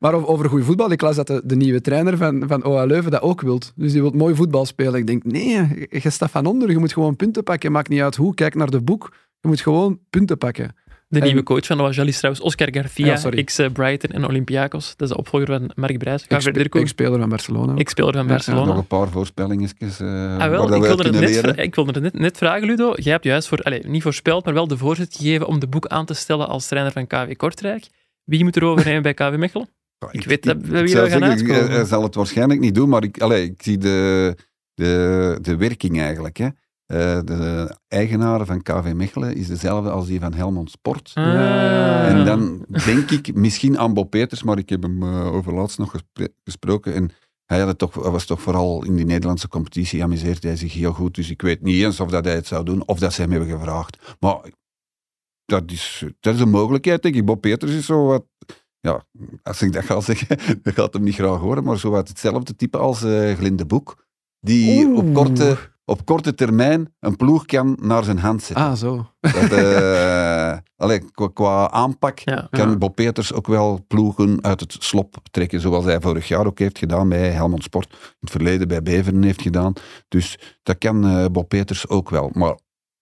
maar over goede voetbal, ik las dat de, de, nieuwe trainer van, van OA Leuven dat ook wilt. Dus die wil mooi voetbal spelen. Ik denk, nee, je staat van onder, je moet gewoon punten pakken. Maakt niet uit hoe, kijk naar de boek. Je moet gewoon punten pakken. De en, nieuwe coach van de Wajalis trouwens, Oscar Garcia, ja, ex-Brighton en Olympiakos. Dat is de opvolger van Mark Brijs. Ex-speler van Barcelona. Ex-speler van Barcelona. Ja, nog een paar voorspellingetjes uh, ah, wel, ik, wilde het net, ik wilde het net, net vragen, Ludo. Jij hebt juist, voor, allez, niet voorspeld, maar wel de voorzet gegeven om de boek aan te stellen als trainer van KW Kortrijk. Wie moet er overnemen bij KW Mechelen? Ik, ik weet dat we hier gaan zeggen, uitkomen. Hij zal het waarschijnlijk niet doen, maar ik, allez, ik zie de, de, de werking eigenlijk. Hè. Uh, de eigenaar van KV Mechelen is dezelfde als die van Helmond Sport. Ah. En dan denk ik misschien aan Bob Peters, maar ik heb hem uh, over laatst nog gespro gesproken. En hij, had het toch, was toch vooral in die Nederlandse competitie, amuseerde hij zich heel goed. Dus ik weet niet eens of dat hij het zou doen, of dat ze hem hebben gevraagd. Maar dat is, dat is een mogelijkheid, denk ik. Bob Peters is zo wat... Ja, als ik dat ga zeggen, dat gaat hem niet graag horen, maar zo wat hetzelfde type als uh, Glinde Boek. Die Oeh. op korte, op korte termijn een ploeg kan naar zijn hand zetten. Ah, zo. Dat, eh, allee, qua, qua aanpak Ja. kan Ja. Bob Peters ook wel ploegen uit het slop trekken, zoals hij vorig jaar ook heeft gedaan bij Helmond Sport, in het verleden bij Beveren heeft gedaan. Dus dat kan eh, Bob Peters ook wel. Maar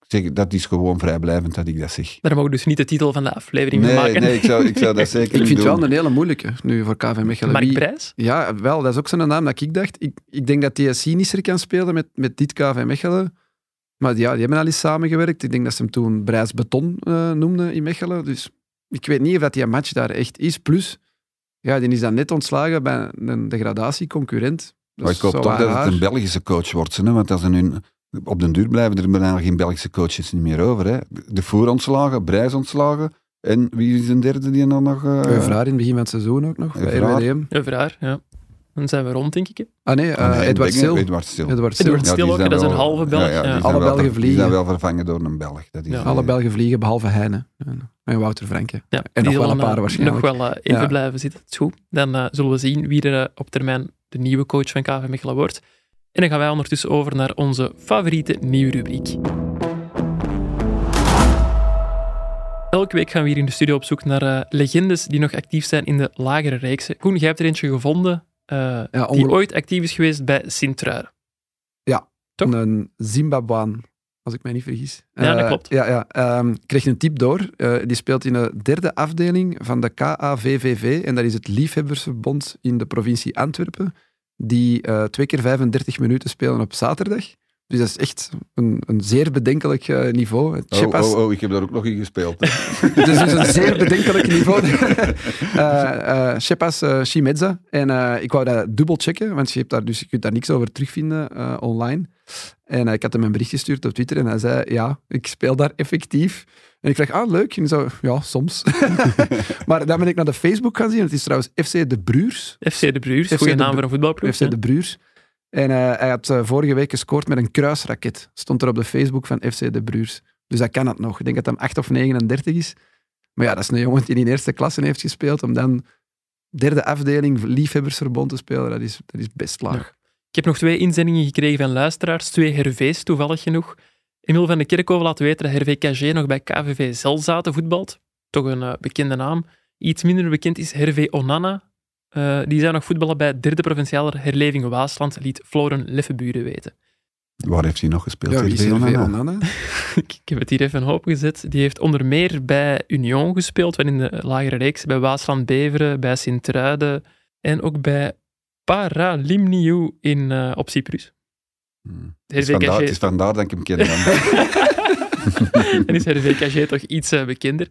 zeg, dat is gewoon vrijblijvend dat ik dat zeg. Daar mogen we dus niet de titel van de aflevering van maken. nee ik, zou, ik zou dat zeker Ik niet vind het wel een hele moeilijke nu voor KV Mechelen. Mark Brijs? Ja, wel, dat is ook zo'n naam dat ik dacht. Ik, ik denk dat die cynischer kan spelen met, met dit KV Mechelen. Maar ja, die hebben al eens samengewerkt. Ik denk dat ze hem toen Brijs Beton eh, noemden in Mechelen. Dus ik weet niet of dat die match daar echt is. Plus, ja, die is dan net ontslagen bij een degradatieconcurrent. Dat Maar ik hoop is toch dat het een Belgische coach wordt. Hè? Want als er nu, op den duur blijven er bijna geen Belgische coaches niet meer over. Hè? De Voer ontslagen, Brijs ontslagen. En wie is een derde die dan nog... eh, Euvraar in het begin van het seizoen ook nog, bij Euvraar. RWDM. Een vraag, ja. Dan zijn we rond, denk ik. hè. Ah nee, eh, ah, nee, Edward Stil. Edward Stil. Edward Stil. Ja, ook, dat is een halve Belg. Ja, Alle wel Belgen ver- Die zijn vliegen. wel vervangen door een Belg. Dat is, Ja. Alle Belgen vliegen, behalve Heine. En, Wouter Franke. Ja, En nog wel een paar eh, waarschijnlijk. Nog wel even Ja. blijven zitten. Dat is goed. Dan zullen we zien wie er op termijn de nieuwe coach van KV Mechelen wordt. En dan gaan wij ondertussen over naar onze favoriete nieuwe rubriek. Elke week gaan we hier in de studio op zoek naar eh, legendes die nog actief zijn in de lagere reeksen. Koen, jij hebt er eentje gevonden eh, Ja, die ooit actief is geweest bij Sint-Truiden. Toch? Een Zimbabwean, als ik mij niet vergis. Ja, dat Eh, klopt. Ja, ja. ik kreeg een tip door. Die speelt in de derde afdeling van de KAVVV. En dat is het Liefhebbersverbond in de provincie Antwerpen. Die eh, twee keer 35 minuten spelen op zaterdag. Dus dat is echt een, een zeer bedenkelijk eh, niveau. Oh, oh, oh, ik heb daar ook nog in gespeeld. hè. Het is dus een zeer bedenkelijk niveau. Eh eh Shimedza. En ik wou dat dubbel checken, want je, hebt daar, dus, je kunt daar niks over terugvinden online. En eh, ik had hem een bericht gestuurd op Twitter en hij zei, ja, ik speel daar effectief. En ik dacht, ah, leuk. En zo, ja, soms. maar dan ben ik naar de Facebook gaan zien. Het is trouwens FC De Bruurs. FC De Bruurs, goede De naam voor een voetbalploeg. FC? De Bruurs. En eh, hij had eh, vorige week gescoord met een kruisraket. Stond er op de Facebook van FC De Bruurs. Dus dat kan het nog. Ik denk dat hij 8 of 39 is. Maar ja, dat is een jongen die in eerste klasse heeft gespeeld. Om dan derde afdeling liefhebbersverbond te spelen, dat is, dat is best laag. Heb nog twee inzendingen gekregen van luisteraars, twee Hervé's toevallig genoeg. Emil van de Kerkhoven laat weten dat Hervé Cagé nog bij KVV Zelzaten voetbalt. Toch een eh, bekende naam. Iets minder bekend is Hervé Onana. Eh, die zou nog voetballen bij derde provinciale herleving Waasland, liet Floren Leffeburen weten. Waar heeft hij nog gespeeld? Ja, Hervé Onana? Onana? ik ik heb het hier even opengezet. Die heeft onder meer bij Union gespeeld, wel in de lagere reeks, bij Waasland Beveren, bij Sint-Truiden en ook bij Paralimniu in, eh, op Cyprus. Hmm. De Het is, vandaar, het is vandaar dat ik hem ken. dan. Dan is Hervé Cagé toch iets eh, bekender.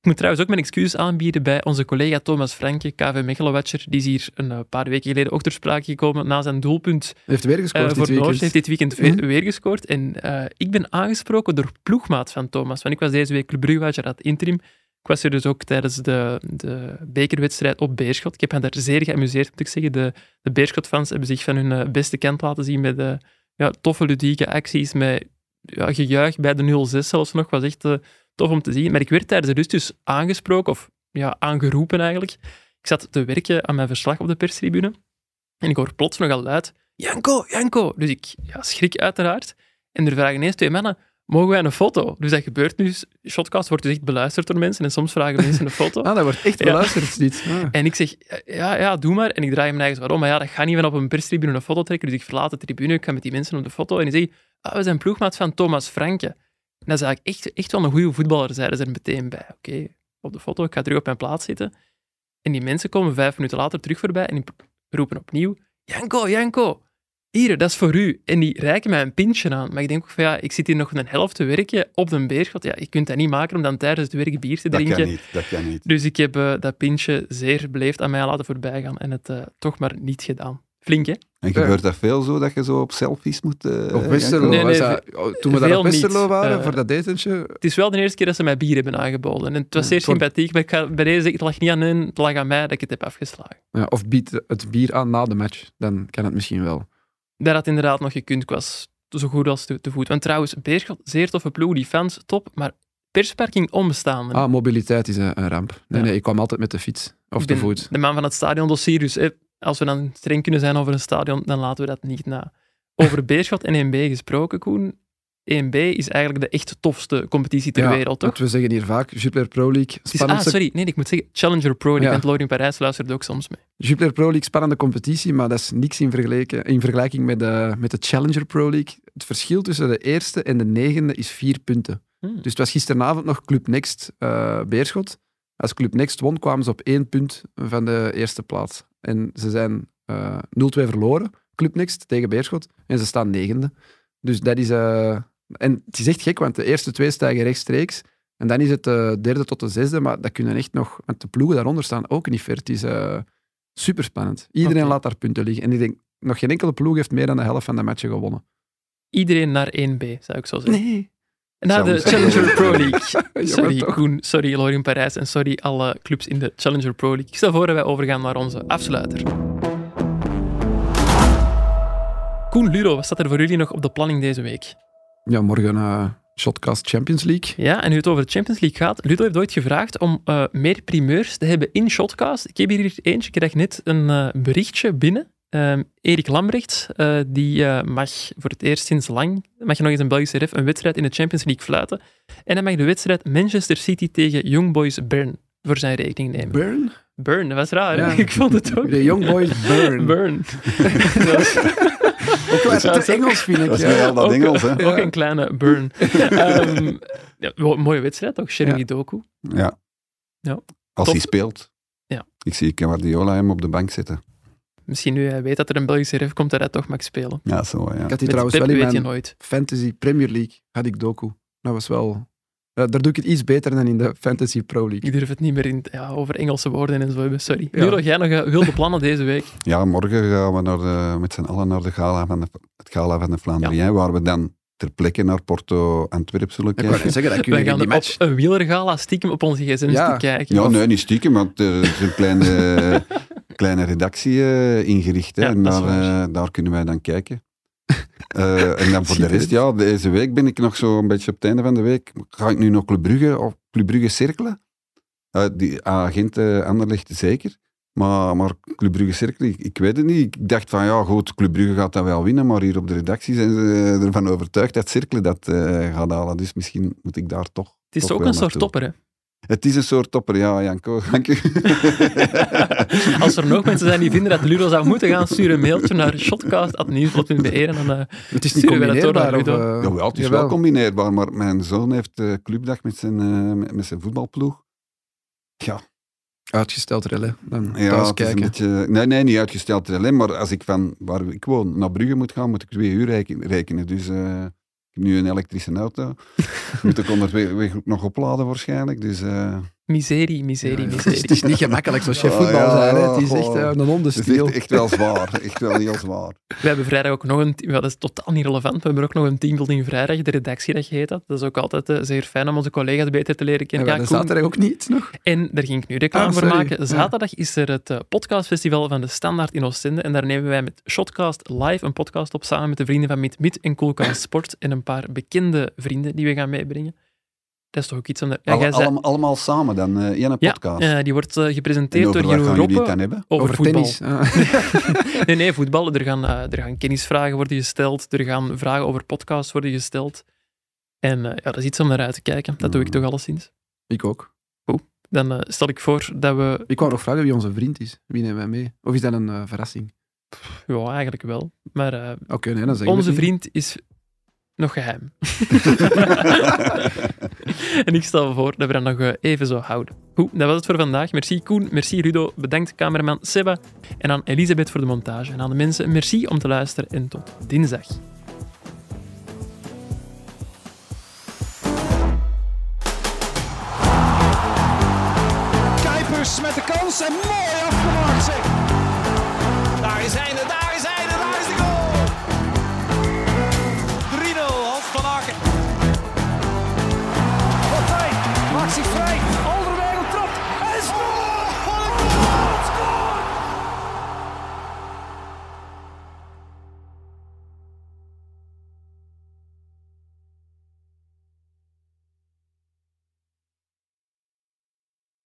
Ik moet trouwens ook mijn excuses aanbieden bij onze collega Thomas Franke, KV Mechelen-watcher. Die is hier een eh, paar weken geleden ook ter sprake gekomen na zijn doelpunt Hij heeft weer gescoord voor dit weekend. Noord. heeft dit weekend we- Mhm. weer gescoord. En eh, ik ben aangesproken door ploegmaat van Thomas. Want ik was deze week Club Brugge-watcher aan het interim. Ik was er dus ook tijdens de, de bekerwedstrijd op Beerschot. Ik heb hen daar zeer geamuseerd, moet ik zeggen. De, de Beerschot-fans hebben zich van hun eh, beste kant laten zien met eh, ja, toffe, ludieke acties, met ja, gejuich bij de 06 zelfs nog. was echt eh, tof om te zien. Maar ik werd tijdens de rust dus aangesproken, of ja, aangeroepen eigenlijk. Ik zat te werken aan mijn verslag op de perstribune. En ik hoor plots nogal luid, Janko, Janko. Dus ik ja, schrik uiteraard. En er vragen ineens twee mannen, mogen wij een foto? Dus dat gebeurt nu. Shotcast wordt dus echt beluisterd door mensen en soms vragen mensen een foto. Ah, dat wordt echt Ja. beluisterd, dit. Ah. En ik zeg, ja, ja, doe maar. En ik draai hem nergens waarom. Maar ja, dat gaat niet van op een perstribune een foto trekken. Dus ik verlaat de tribune, ik ga met die mensen op de foto. En die zeggen, ah, we zijn ploegmaat van Thomas Franke. En dat is eigenlijk echt, echt wel een goede voetballer, zeiden ze er meteen bij. Oké, op de foto, ik ga terug op mijn plaats zitten. En die mensen komen vijf minuten later terug voorbij en die roepen opnieuw, Janko, Janko, hier, dat is voor u. En die reiken mij een pintje aan. Maar ik denk ook van, ja, ik zit hier nog een helft te werken op de beerschot. Ja, je kunt dat niet maken om dan tijdens het werk bier te dat drinken. kan niet. Dat kan niet. Dus ik heb eh, dat pintje zeer beleefd aan mij laten voorbij gaan en het eh, toch maar niet gedaan. Flink, hè? En gebeurt dat veel zo, dat je zo op selfies moet... eh, Op Westerlo. Nee, nee, dat- oh, toen we daar veel op Westerlo niet. waren, voor dat etentje, Het is wel de eerste keer dat ze mij bier hebben aangeboden. En het was Ja, zeer sympathiek, maar ik ga bij deze zeggen, het lag niet aan hun, het lag aan mij dat ik het heb afgeslagen. ja, of biedt het bier aan na de match, dan kan het misschien wel. Dat had inderdaad nog gekund, ik was zo goed als te, te voet. Want trouwens, Beerschot, zeer toffe ploeg, die fans, top, maar persparking onbestaande. Ah, mobiliteit is een, een ramp. Nee, Ja. nee, ik kwam altijd met de fiets. Of te voet. De man van het stadion dossier, dus hè, als we dan streng kunnen zijn over een stadion, dan laten we dat niet na. Over Beerschot en 1B gesproken, Koen. 1B is eigenlijk de echt tofste competitie ter Ja, wereld, toch? we zeggen hier vaak, Jupiler Pro League, is, ah, spannendste, sorry, nee, ik moet zeggen Challenger Pro League, Ja. want Lorin Parijs luistert ook soms mee. Jupiler Pro League, spannende competitie, maar dat is niks in, vergelijking, in vergelijking met de, met de Challenger Pro League. Het verschil tussen de eerste en de negende is vier punten. Hmm. Dus het was gisteravond nog Club Next eh, Beerschot. Als Club Next won, kwamen ze op één punt van de eerste plaats. En ze zijn eh 0-2 verloren, Club Next, tegen Beerschot. En ze staan negende. Dus dat is... eh, en het is echt gek, want de eerste twee stijgen rechtstreeks. En dan is het de derde tot de zesde, maar dat kunnen echt nog... Want de ploegen daaronder staan ook niet ver. Het is eh super spannend. Iedereen laat daar punten liggen. En ik denk, nog geen enkele ploeg heeft meer dan de helft van de matchen gewonnen. Iedereen naar 1B, zou ik zo zeggen. Nee. Naar de Challenge. Challenger Pro League. Sorry? Koen, sorry Lorin Parijs en sorry alle clubs in de Challenger Pro League. Ik stel voor dat wij overgaan naar onze afsluiter. Koen, Ludo, wat staat er voor jullie nog op de planning deze week? Ja, morgen eh Shotcast Champions League. Ja, en nu het over de Champions League gaat. Ludo heeft ooit gevraagd om eh, meer primeurs te hebben in Shotcast. Ik heb hier eentje, ik krijg net een eh, berichtje binnen. Ehm, Erik Lambrecht, die mag voor het eerst sinds lang, mag je nog eens een Belgische ref, een wedstrijd in de Champions League fluiten. En hij mag de wedstrijd Manchester City tegen Young Boys Bern voor zijn rekening nemen. Burn? Burn, dat was raar. Ja. Ik vond het ook. De Young Boys Burn. Burn. Ook wel zo- Engels, vind ik. Dat is wel dat ook, Engels, hè? ook een kleine burn. Ehm, ja, mooie wedstrijd toch? Sherry Ja. Doku. Ja. Ja. Als Top. hij speelt. Ja. Ik zie Guardiola hem op de bank zitten. Misschien nu hij weet dat er een Belgische ref komt, dat hij toch mag spelen. Ja, zo, ja. Ik had die Met trouwens Pep wel in weet je mijn nooit. Fantasy Premier League, had ik Doku. Dat was wel... eh, daar doe ik het iets beter dan in de Fantasy Pro League. Ik durf het niet meer in, ja, over Engelse woorden en zo hebben. Sorry. Ja. Jij nog eh, wilde plannen deze week? Ja, morgen gaan we naar de, met z'n allen naar de gala van de, het gala van de Vlaanderen, waar we dan ter plekke naar Porto Antwerp zullen Ik kijken. zeggen, dat kun je gaan die op match... een wielergala stiekem op onze gsm's Ja. te kijken. Ja, Of- nee, niet stiekem, want er is een kleine, kleine redactie eh, ingericht. Hè, Ja, en eh, daar kunnen wij dan kijken. Eh, en dan voor de rest, ja, deze week ben ik nog zo een beetje op het einde van de week. Ga ik nu nog Club Brugge, of Club Brugge cirkelen? Eh, die agent uh, Anderlecht zeker. Maar, maar Club Brugge cirkelen, ik, ik weet het niet. Ik dacht van, ja goed, Club Brugge gaat dat wel winnen, maar hier op de redactie zijn ze ervan overtuigd dat cirkelen dat eh, gaat halen. Dus misschien moet ik daar toch... Het is toch ook een soort naartoe. topper, hè? Het is een soort topper, ja, Janko. Dank u. Als er nog mensen zijn die vinden dat Ludo zou moeten gaan, stuur een mailtje naar shotcast.nieuwsblad.be en dan eh, Het is Sturen wij dat door naar Of, Ludo? eh, Ja, wel, het is jawel. wel combineerbaar, maar mijn zoon heeft clubdag met zijn, eh, met, met zijn voetbalploeg. Ja, Uitgesteld relais. Dan ja kijken. beetje... Nee, nee, niet uitgesteld alleen, maar als ik van waar ik woon naar Brugge moet gaan, moet ik twee uur reken- rekenen. Dus eh, heb nu een elektrische auto. moet ik onderweg nog opladen waarschijnlijk. Dus eh, miserie, miserie, Ja, miserie. Het is niet gemakkelijk zoals je voetbal ja, zijn. hè. Het is echt eh, een het is hondenstiel. echt, echt wel zwaar. Echt wel heel zwaar. We hebben vrijdag ook nog een... Ja, dat is totaal niet relevant. We hebben ook nog een teambuilding vrijdag, de redactiedag heet dat. Dat is ook altijd eh, zeer fijn om onze collega's beter te leren En kennen. Ja, zaterdag ook niet nog. En daar ging ik nu reclame Ah, voor maken. Ja. Zaterdag is er het eh, podcastfestival van de Standaard in Oostende. En daar nemen wij met Shotcast live een podcast op samen met de vrienden van Mid Mid en Coolcast Sport en een paar bekende vrienden die we gaan meebrengen. Dat is toch ook iets om... de- Ja, Alle- jij zei- allemaal, allemaal samen dan, eh, in een ja, podcast. eh, die wordt eh, en gepresenteerd door Jeroen gaan jullie het Roppe dan hebben? over, Over voetbal. tennis. Ah. Nee, nee, voetbal. Er gaan, er gaan kennisvragen worden gesteld. Er gaan vragen over podcasts worden gesteld. En eh, ja, dat is iets om naar uit te kijken. Dat doe ik Mm. toch alleszins. Ik ook. Dan eh, stel ik voor dat we... Ik wou nog vragen wie onze vriend is. Wie nemen wij mee? Of is dat een eh, verrassing? Ja, eigenlijk wel. Maar eh, Oké, nee, dan zeggen we onze vriend is nog geheim. en ik stel voor dat we dat nog eh, even zo houden. Goed, dat was het voor vandaag. Merci Koen, merci Rudo, bedankt cameraman Seba en aan Elisabeth voor de montage. En aan de mensen, merci om te luisteren en tot dinsdag. Kuipers met de kans en mooi afgemaakt